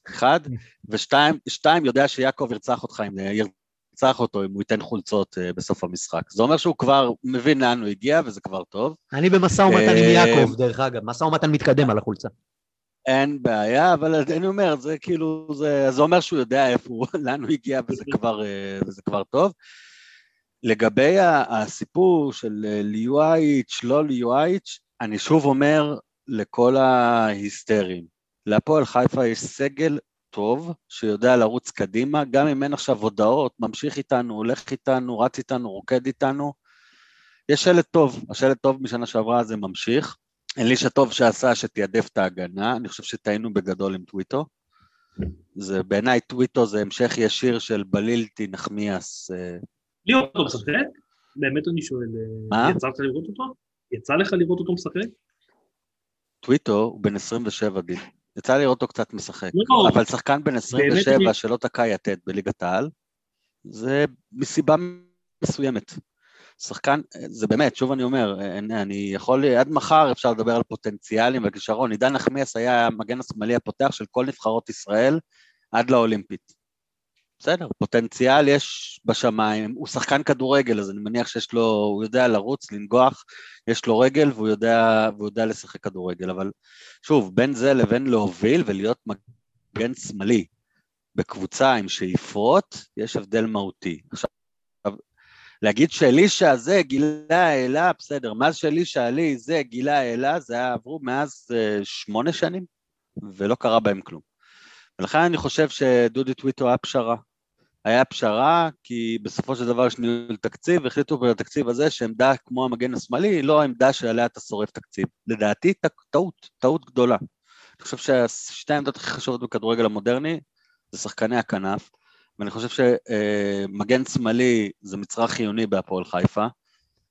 אחד, ושתיים, שתיים, יודע שיעקב ירצח אותך אם ירצח אותו אם הוא ייתן חולצות uh, בסוף המשחק. זה אומר שהוא כבר מבין לאן הוא הגיע וזה כבר טוב. אני במשא ומתן עם יעקב, דרך אגב, משא ומתן מתקדם על החולצה. אין בעיה, אבל אני אומר, זה כאילו, זה, זה אומר שהוא יודע איפה הוא, [LAUGHS] לאן הוא הגיע, וזה כבר, אה, וזה כבר טוב. לגבי הסיפור של אה, ליואייץ', לא ליואייץ', אני שוב אומר לכל ההיסטריים, להפועל חיפה יש סגל טוב, שיודע לרוץ קדימה, גם אם אין עכשיו הודעות, ממשיך איתנו, הולך איתנו, רץ איתנו, רוקד איתנו. יש שלט טוב, השלט טוב משנה שעברה זה ממשיך. אלישע טוב שעשה שתיעדף את ההגנה, אני חושב שטעינו בגדול עם טוויטו. זה בעיניי טוויטו זה המשך ישיר של בלילטי נחמיאס. אה, ליאור, אתה משחק? באמת אני שואל, אה? יצא לך לראות אותו? יצא לך לראות אותו משחק? טוויטו הוא בן 27 דין. יצא לי לראות אותו קצת משחק. לא, אבל שחקן בן 27 אני- שלא תקע יתד בליגת העל, זה מסיבה מסוימת. שחקן, זה באמת, שוב אני אומר, אין- אני יכול, עד מחר אפשר לדבר על פוטנציאלים וכישרון. עידן נחמיאס היה המגן השמאלי הפותח של כל נבחרות ישראל עד לאולימפית. בסדר, פוטנציאל יש בשמיים, הוא שחקן כדורגל, אז אני מניח שיש לו, הוא יודע לרוץ, לנגוח, יש לו רגל והוא יודע, והוא יודע לשחק כדורגל, אבל שוב, בין זה לבין להוביל ולהיות מגן שמאלי בקבוצה עם שאיפות, יש הבדל מהותי. עכשיו, להגיד שאלישע הזה גילה העלה, בסדר, מאז שאלישע עלי זה גילה העלה, זה היה עברו מאז אה, שמונה שנים, ולא קרה בהם כלום. ולכן אני חושב שדודי טוויטו היה פשרה. היה פשרה, כי בסופו של דבר יש ניהול תקציב, והחליטו בתקציב הזה שעמדה כמו המגן השמאלי היא לא העמדה שעליה אתה שורף תקציב. לדעתי, טעות, טעות גדולה. אני חושב שהשתי העמדות הכי חשובות בכדורגל המודרני זה שחקני הכנף, ואני חושב שמגן שמאלי זה מצרך חיוני בהפועל חיפה.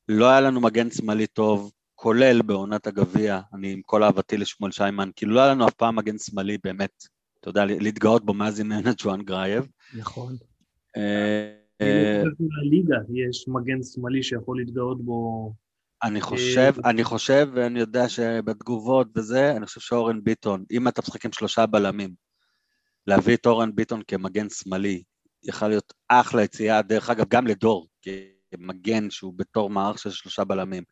לא היה לנו מגן שמאלי טוב, כולל בעונת הגביע, אני עם כל אהבתי לשמואל שיימן, כאילו לא היה לנו אף פעם מגן שמאלי באמת, אתה יודע, להתגאות בו מאז אימן את ג'ואן גרייב. נכון. אה, חושב שלליגה יש מגן שמאלי שיכול להתגאות בו. אני חושב, אני חושב, ואני יודע שבתגובות וזה, אני חושב שאורן ביטון, אם אתה משחק עם שלושה בלמים, להביא את אורן ביטון כמגן שמאלי, יכל להיות אחלה יציאה, דרך אגב, גם לדור, כמגן שהוא בתור מערך של שלושה בלמים,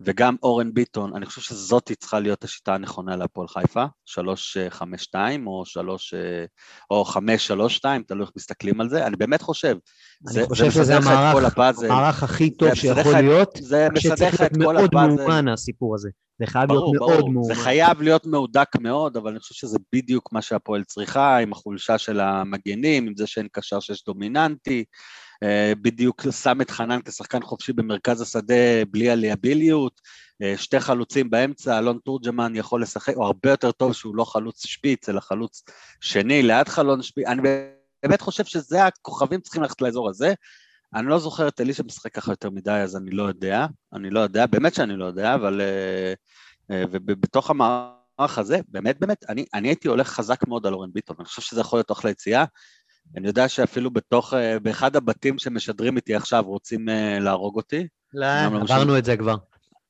וגם אורן ביטון, אני חושב שזאת צריכה להיות השיטה הנכונה להפועל חיפה, 3-5-2 או 3, או 5-3-2, תלוי איך מסתכלים על זה, אני באמת חושב. אני חושב שזה מסדר לך את כל המערך. המערך הכי טוב זה שיכול להיות, זה מסדר לך את להיות כל מאוד הפאזל. מאומן הסיפור הזה. זה חייב להיות ברור, מאוד ברור, מאומן. זה חייב להיות מהודק מאוד, אבל אני חושב שזה בדיוק מה שהפועל צריכה, עם החולשה של המגנים, עם זה שאין קשר שיש דומיננטי, אה, בדיוק שם את חנן כשחקן חופשי במרכז השדה בלי עלייביליות, אה, שתי חלוצים באמצע, אלון תורג'מן יכול לשחק, הוא הרבה יותר טוב שהוא לא חלוץ שפיץ, אלא חלוץ שני ליד חלון שפיץ, אני באמת חושב שזה הכוכבים צריכים ללכת לאזור הזה. אני לא זוכר את אלישע משחק ככה יותר מדי, אז אני לא יודע, אני לא יודע, באמת שאני לא יודע, אבל... אה, אה, ובתוך המערך הזה, באמת באמת, אני, אני הייתי הולך חזק מאוד על אורן ביטון, אני חושב שזה יכול להיות אחלה יציאה. אני יודע שאפילו בתוך, אה, באחד הבתים שמשדרים איתי עכשיו רוצים אה, להרוג אותי. לא, לא עברנו את זה כבר.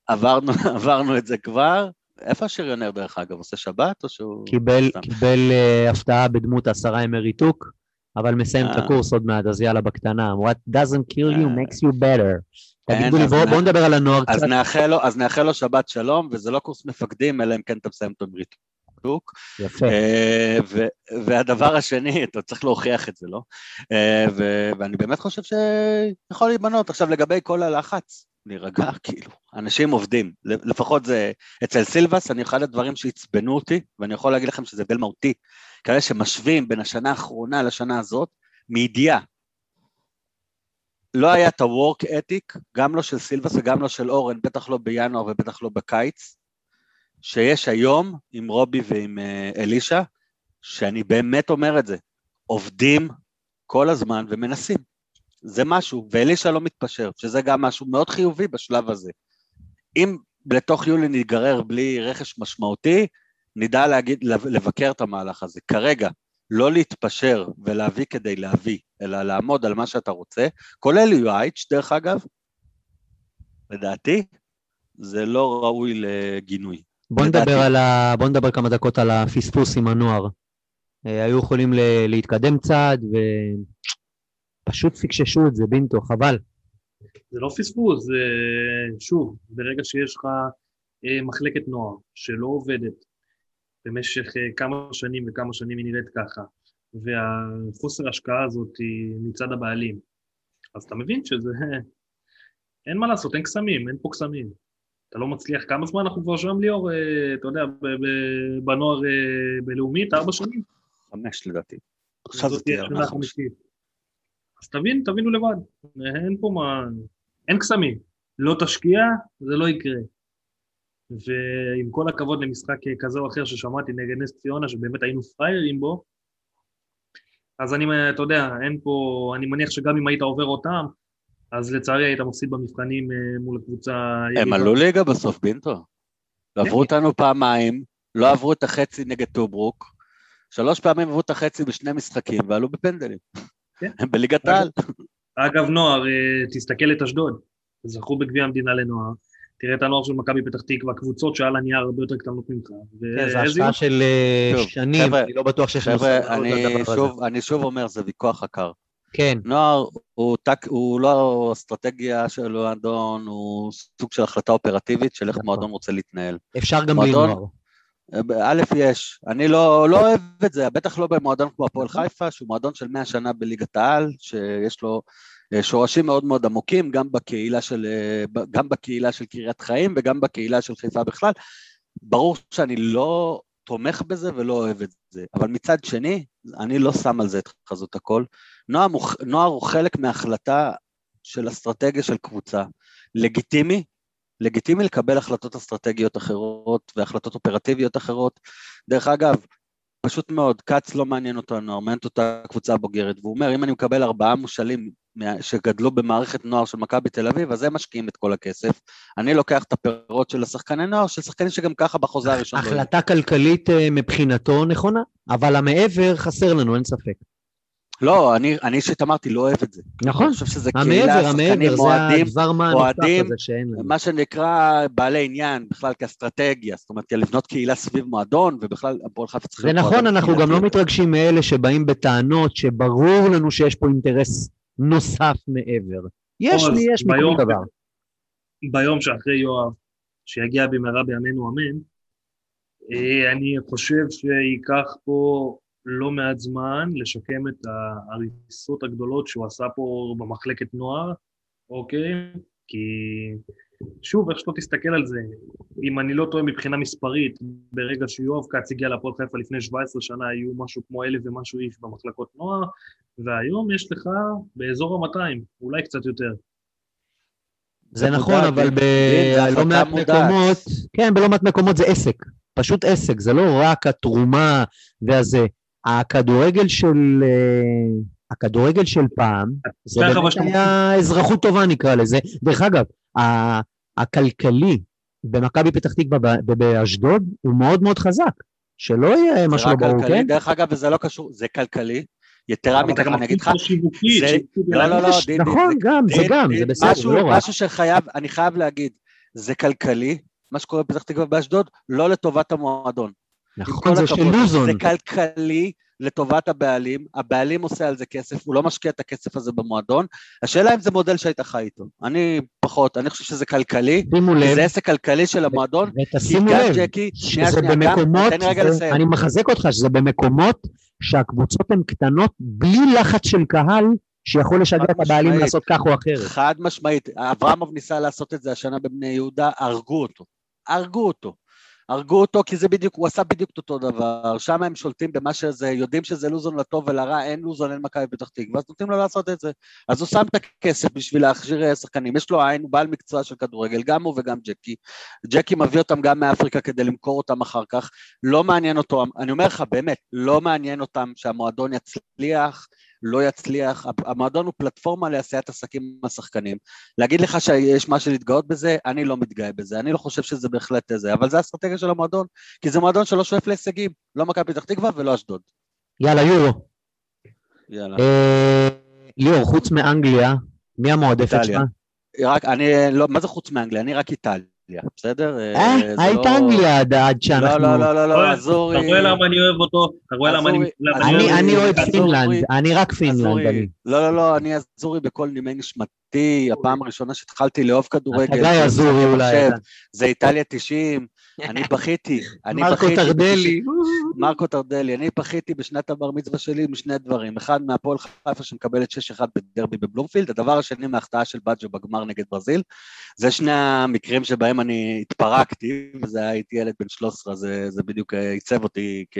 עברנו, [LAUGHS] עברנו את זה כבר. איפה השריונר דרך אגב? עושה שבת או שהוא... קיבל, סתם? קיבל אה, הפתעה בדמות עשרה ימי ריתוק, אבל מסיים את. הקורס עוד מעט, אז יאללה בקטנה. What doesn't kill you makes you better. תגידו לי, בואו נדבר על הנוער אז קצת. נאחל לו, אז נאחל לו שבת שלום, וזה לא קורס מפקדים, אלא אם כן אתה מסיים אותו עם ריתוק. יפה. אה, ו- והדבר השני, [LAUGHS] אתה צריך להוכיח את זה, לא? אה, ו- ואני באמת חושב שיכול להיבנות. עכשיו, לגבי כל הלחץ, להירגע, [LAUGHS] כאילו, אנשים עובדים. לפחות זה, אצל סילבס, אני אחד הדברים שעצבנו אותי, ואני יכול להגיד לכם שזה הבדל מהותי, כאלה שמשווים בין השנה האחרונה לשנה הזאת, מידיעה. לא היה את ה-work ethic, גם לא של סילבס וגם לא של אורן, בטח לא בינואר ובטח לא בקיץ, שיש היום עם רובי ועם אה, אלישע, שאני באמת אומר את זה, עובדים כל הזמן ומנסים. זה משהו, ואלישע לא מתפשר, שזה גם משהו מאוד חיובי בשלב הזה. אם לתוך יולי ניגרר בלי רכש משמעותי, נדע להגיד, לבקר את המהלך הזה. כרגע, לא להתפשר ולהביא כדי להביא, אלא לעמוד על מה שאתה רוצה, כולל יואייץ', דרך אגב, לדעתי, זה לא ראוי לגינוי. בוא. נדבר, על ה... בוא נדבר כמה דקות על הפספוס עם הנוער. אה, היו יכולים ל... להתקדם צעד ופשוט פיקששו את זה, בינטו, חבל. זה לא פספוס, זה שוב, ברגע שיש לך אה, מחלקת נוער שלא עובדת במשך אה, כמה שנים וכמה שנים היא נראית ככה, והחוסר השקעה הזאת היא מצד הבעלים, אז אתה מבין שזה... אין מה לעשות, אין קסמים, אין פה קסמים. אתה לא מצליח, כמה זמן אנחנו כבר שם ליאור, אה, אתה יודע, בנוער אה, בלאומית, ארבע שנים? חמש לדעתי. עכשיו זה תהיה חמש. אז תבין, תבינו לבד. אין פה מה... אין קסמים. לא תשקיע, זה לא יקרה. ועם כל הכבוד למשחק כזה או אחר ששמעתי נגד נס ציונה, שבאמת היינו פראיירים בו, אז אני, אתה יודע, אין פה, אני מניח שגם אם היית עובר אותם, אז לצערי היית מפסיד במבחנים אה, מול הקבוצה... הם. עלו ליגה בסוף, בינטו. עברו כן. אותנו פעמיים, לא עברו את החצי נגד טוברוק, שלוש פעמים עברו את החצי בשני משחקים ועלו בפנדלים. כן. הם [LAUGHS] בליגת העל. אגב, נוער, אה, תסתכל את אשדוד, זכו בגביע המדינה לנוער, תראה את הנוער של מכבי פתח תקווה, קבוצות שעל הנייר הרבה יותר קטנות ממך. כן, זו השפעה יופי. של אה, שנים, אני לא בטוח שיש לנו חבר'ה, אני שוב אומר, זה ויכוח עקר. כן, נוער הוא, טק, הוא לא אסטרטגיה של מועדון, הוא סוג של החלטה אופרטיבית של איך נכון. מועדון רוצה להתנהל. אפשר גם בלי נוער. א', יש. אני לא, לא אוהב את זה, בטח לא במועדון כמו הפועל חיפה, שהוא מועדון של 100 שנה בליגת העל, שיש לו אה, שורשים מאוד מאוד עמוקים, גם בקהילה של, אה, גם בקהילה של קריית חיים וגם בקהילה של חיפה בכלל. ברור שאני לא תומך בזה ולא אוהב את זה, אבל מצד שני, אני לא שם על זה את חזות הכל. נוער, נוער הוא חלק מהחלטה של אסטרטגיה של קבוצה. לגיטימי, לגיטימי לקבל החלטות אסטרטגיות אחרות והחלטות אופרטיביות אחרות. דרך אגב, פשוט מאוד, כץ לא מעניין אותו הנוער, מעניינת אותה הקבוצה הבוגרת, והוא אומר, אם אני מקבל ארבעה מושאלים שגדלו במערכת נוער של מכבי תל אביב, אז הם משקיעים את כל הכסף. אני לוקח את הפירות של השחקני נוער, של שחקנים שגם ככה בחוזה הראשון. לא. החלטה כלכלית אה, מבחינתו נכונה, אבל המעבר חסר לנו, אין ספק. לא, אני אני אישית אמרתי, לא אוהב את זה. נכון, אני חושב שזה קהילה, שחקנים אוהדים, אוהדים. מה שנקרא בעלי עניין, בכלל כאסטרטגיה, זאת אומרת, לבנות קהילה סביב מועדון, ובכלל, הפועל חיפה צריך זה נכון, אנחנו גם לא מתרגשים מאלה שבאים בטענות שברור לנו שיש פה אינטרס נוסף מעבר. יש לי, יש מכל דבר. ביום שאחרי יואב, שיגיע במהרה בימינו אמן, אה, אני חושב שייקח פה לא מעט זמן לשקם את ההריסות הגדולות שהוא עשה פה במחלקת נוער, אוקיי? כי שוב, איך שלא תסתכל על זה, אם אני לא טועה מבחינה מספרית, ברגע שיואב כץ הגיע להפועל חיפה לפני 17 שנה, היו משהו כמו אלף ומשהו איש במחלקות נוער, והיום יש לך באזור ה-200, אולי קצת יותר. זה נכון, מודע, אבל דין, דין, זה בלא החלטה מעט מודעת. מקומות, כן, בלא מעט מקומות זה עסק. פשוט עסק, זה לא רק התרומה והזה. הכדורגל של... אה, הכדורגל של פעם, זה באמת היה אזרחות טובה נקרא לזה. דרך אגב, ה- הכלכלי במכבי פתח תקווה ב- באשדוד הוא מאוד מאוד חזק. שלא יהיה זה משהו לא ברור, כן? דרך אגב, וזה לא קשור, זה כלכלי. יתרה מכך, אני אגיד לך, זה- לא, לא, לא, יש, דין, דין, נכון, זה- גם, זה גם, זה בסדר, זה לא רע. משהו שחייב, אני חייב להגיד, זה כלכלי, מה שקורה בפתח תקווה באשדוד, לא לטובת המועדון. נכון, זה של לוזון. זה כלכלי לטובת הבעלים, הבעלים עושה על זה כסף, הוא לא משקיע את הכסף הזה במועדון. השאלה אם זה מודל שהיית חי איתו. אני פחות, אני חושב שזה כלכלי, שימו לב, זה עסק כלכלי של המועדון, כי ותשימו גם לב, ג'קי, שנייה, שנייה, גם, במקומות, תן לי רגע לסיים. אני מחזק אותך שזה במקומות שהקבוצות הן קטנות בלי לחץ של קהל שיכול לשגע חד את הבעלים משמעית. לעשות כך או אחרת. חד משמעית, אברמוב ניסה לעשות את זה השנה בבני יהודה, הרגו אותו. הרגו אותו. הרגו אותו כי זה בדיוק, הוא עשה בדיוק את אותו דבר, שם הם שולטים במה שזה, יודעים שזה לוזון לטוב ולרע, אין לוזון, אין מכבי פתח תקווה, אז נותנים לו לעשות את זה. אז הוא שם את הכסף בשביל להכשיר אה, שחקנים, יש לו עין, הוא בעל מקצוע של כדורגל, גם הוא וגם ג'קי. ג'קי מביא אותם גם מאפריקה כדי למכור אותם אחר כך, לא מעניין אותו, אני אומר לך באמת, לא מעניין אותם שהמועדון יצליח, לא יצליח, המועדון הוא פלטפורמה לעשיית עסקים עם השחקנים. להגיד לך שיש משהו להתגאות בזה, אני לא מתגאה בזה, אני לא חושב שזה בהחלט זה, אבל זה האסטרטגיה של המועדון, כי זה מועדון שלא שואף להישגים, לא מכבי פתח תקווה ולא אשדוד. יאללה, יורו. יאללה. אה, ליאור, חוץ מאנגליה, מי המועדפת. שלך? רק, אני, לא, מה זה חוץ מאנגליה? אני רק איטליה, בסדר? אה, זה היית לא- אנגליה עד- לא, שאנחנו... לא, לא, לא, לא, אתה אזורי. רואה למה אני אוהב אותו? אתה רואה למה אני... אני- אוהב פינלנד, אני רק פינלנד. לא, לא, לא, אני אזורי בכל נימי נשמתי, הפעם הראשונה שהתחלתי לאהוב כדורגל. אתה גיא אזורי אולי. אתה. זה איטליה 90, אני בכיתי, אני מרקו בכיתי. טרדלי. מרקו טרדלי, אני בכיתי בשנת הבר מצווה שלי משני דברים, אחד מהפועל חיפה שמקבלת 6-1 בדרבי בבלומפילד, הדבר השני מההחטאה של באג'ו בגמר נגד ברזיל, זה שני המקרים שבהם אני התפרקתי, וזה היה הייתי ילד בן 13, זה, זה בדיוק עיצב אותי כ...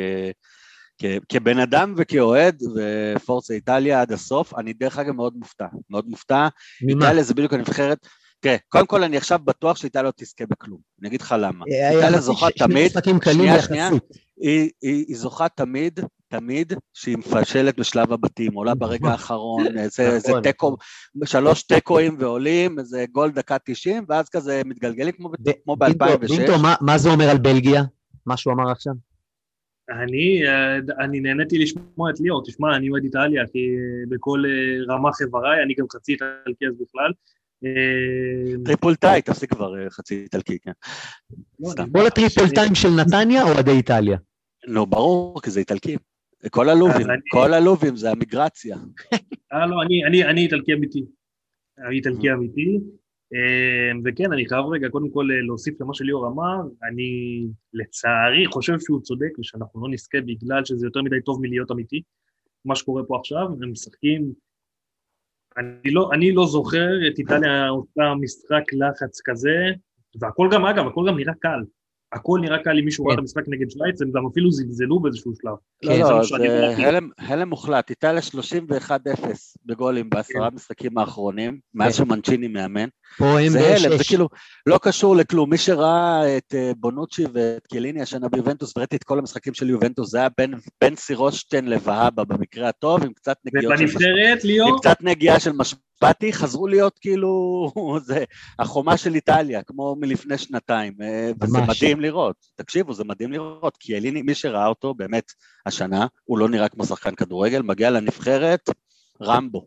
כ, כבן אדם וכאוהד, ופורצה איטליה עד הסוף, אני דרך אגב מאוד מופתע, מאוד מופתע, ממה? איטליה זה בדיוק הנבחרת, תראה, קודם כל אני עכשיו בטוח שאיטליה לא תזכה בכלום, אני אגיד לך למה, אה, איטליה יחסית זוכה תמיד, שנייה. שנייה. היא, היא, היא זוכה תמיד, תמיד שהיא מפשלת בשלב הבתים, עולה ברגע האחרון, איזה איזה נכון. תיקו, שלוש תיקואים ועולים, איזה גול דקה 90, ואז כזה מתגלגלים כמו, ב- כמו בינטו, ב-2006. בינטו, מה- מה זה אומר על בלגיה? מה שהוא אמר עכשיו? אני, אה, אני נהניתי לשמוע את ליאור, תשמע, אני אוהד איטליה, כי אה, בכל אה, רמ"ח איבריי, אני גם חצי איטלקי אז בכלל. אה, טריפולטאי, תפסיק כבר אה, חצי איטלקי, כן. לא, סתם. אני- כל הטריפולטיים של נתניה או אוהדי איטליה? נו, ברור, כי זה איטלקים. כל הלובים, כל הלובים זה המיגרציה. אה, לא, אני, אני, אני איטלקי אמיתי. אני איטלקי אמיתי. אה, וכן, אני חייב רגע קודם כל אה, להוסיף למה שליאור אמר, אני לצערי חושב שהוא צודק ושאנחנו לא נזכה בגלל שזה יותר מדי טוב מלהיות אמיתי. מה שקורה פה עכשיו, הם משחקים, אני לא, אני לא זוכר את איטליה עושה משחק לחץ כזה, והכל גם, אגב, הכל גם נראה קל. הכל נראה קל אם מישהו ראה את המשחק נגד שווייץ, הם גם אפילו זלזלו באיזשהו שלב. לא, כן, לא, מה זה ראיתי. הלם, מוחלט. איטליה 31-0 בגולים בעשרה משחקים האחרונים, מאז כן. שמנצ'יני מאמן. פה הם זה הלם, זה. כאילו לא קשור לכלום. מי שראה את אה, בונוצ'י ואת קיליני השנה ביובנטוס, וראיתי את כל המשחקים של יובנטוס, זה היה בין, סירושטיין לבהבה במקרה הטוב, עם קצת נגיעות של, מש... ובנבחרת, עם ליאור, קצת נגיעה של משפטי, חזרו להיות כאילו, [LAUGHS] זה החומה של איטליה, כמו מלפני שנתיים, אה, וזה. מדהים לראות. תקשיבו, זה מדהים לראות, כי אליני, מי שראה אותו, באמת, השנה, הוא לא נראה כמו שחקן כדורגל, מגיע לנבחרת, רמבו.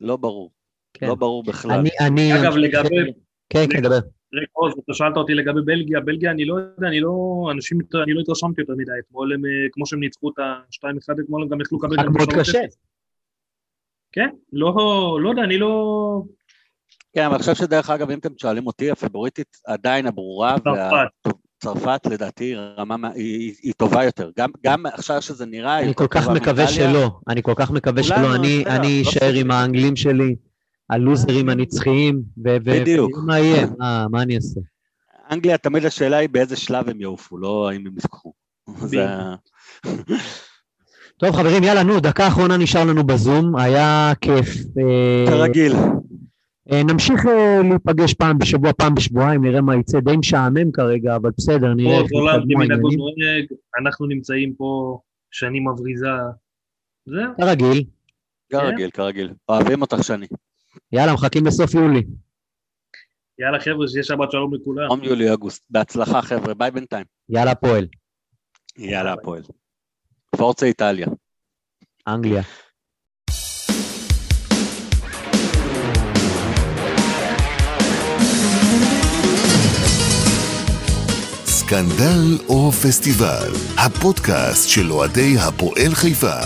לא ברור, כן. לא ברור בכלל. אני, אני... אגב, לגבי- כן, כן, דבר. רגע, עוז, אתה שאלת אותי לגבי בלגיה, בלגיה אני לא יודע, אני לא, אנשים, אני לא התרשמתי יותר מדי, אתמול הם, אה, כמו שהם ניצחו את ה-2-1, אתמול הם גם יכלו לקבל גם מאוד 3-0. קשה. כן, לא, לא יודע, אני לא... כן, אבל אני חושב שדרך אגב, אם אתם שואלים אותי, הפבוריטית עדיין הברורה, צרפת. צרפת לדעתי רמה, מה- היא, היא, טובה יותר. גם, גם עכשיו שזה נראה, אני כל כך מקווה מאיטליה. שלא. אני כל כך מקווה כולנו, שלא. אני אתה יודע, אני לא אשאר עם. האנגלים שלי, הלוזרים הנצחיים, ו- ו- בדיוק. מה יהיה, מה- מה אני אעשה? אנגליה, תמיד השאלה היא באיזה שלב הם יעופו, לא האם הם יזכו. טוב חברים, יאללה, נו, דקה אחרונה נשאר לנו בזום, היה כיף. אה, כרגיל. אה, נמשיך אה, להיפגש פעם בשבוע, פעם בשבועיים, נראה מה יצא, די משעמם כרגע, אבל בסדר, נראה איך יתקדמו כמנהגו העניינים. אנחנו נמצאים פה שנים מבריזה. זהו. כרגיל. כרגיל, כרגיל. אוהבים אותך שני. יאללה, מחכים לסוף יולי. יאללה חבר'ה, שיהיה שבת שלום לכולם. יום יולי אוגוסט. בהצלחה חבר'ה, ביי בינתיים. יאללה, פועל. יאללה הפועל. פורצה איטליה. אנגליה. סקנדל או פסטיבל, הפודקאסט של אוהדי הפועל חיפה.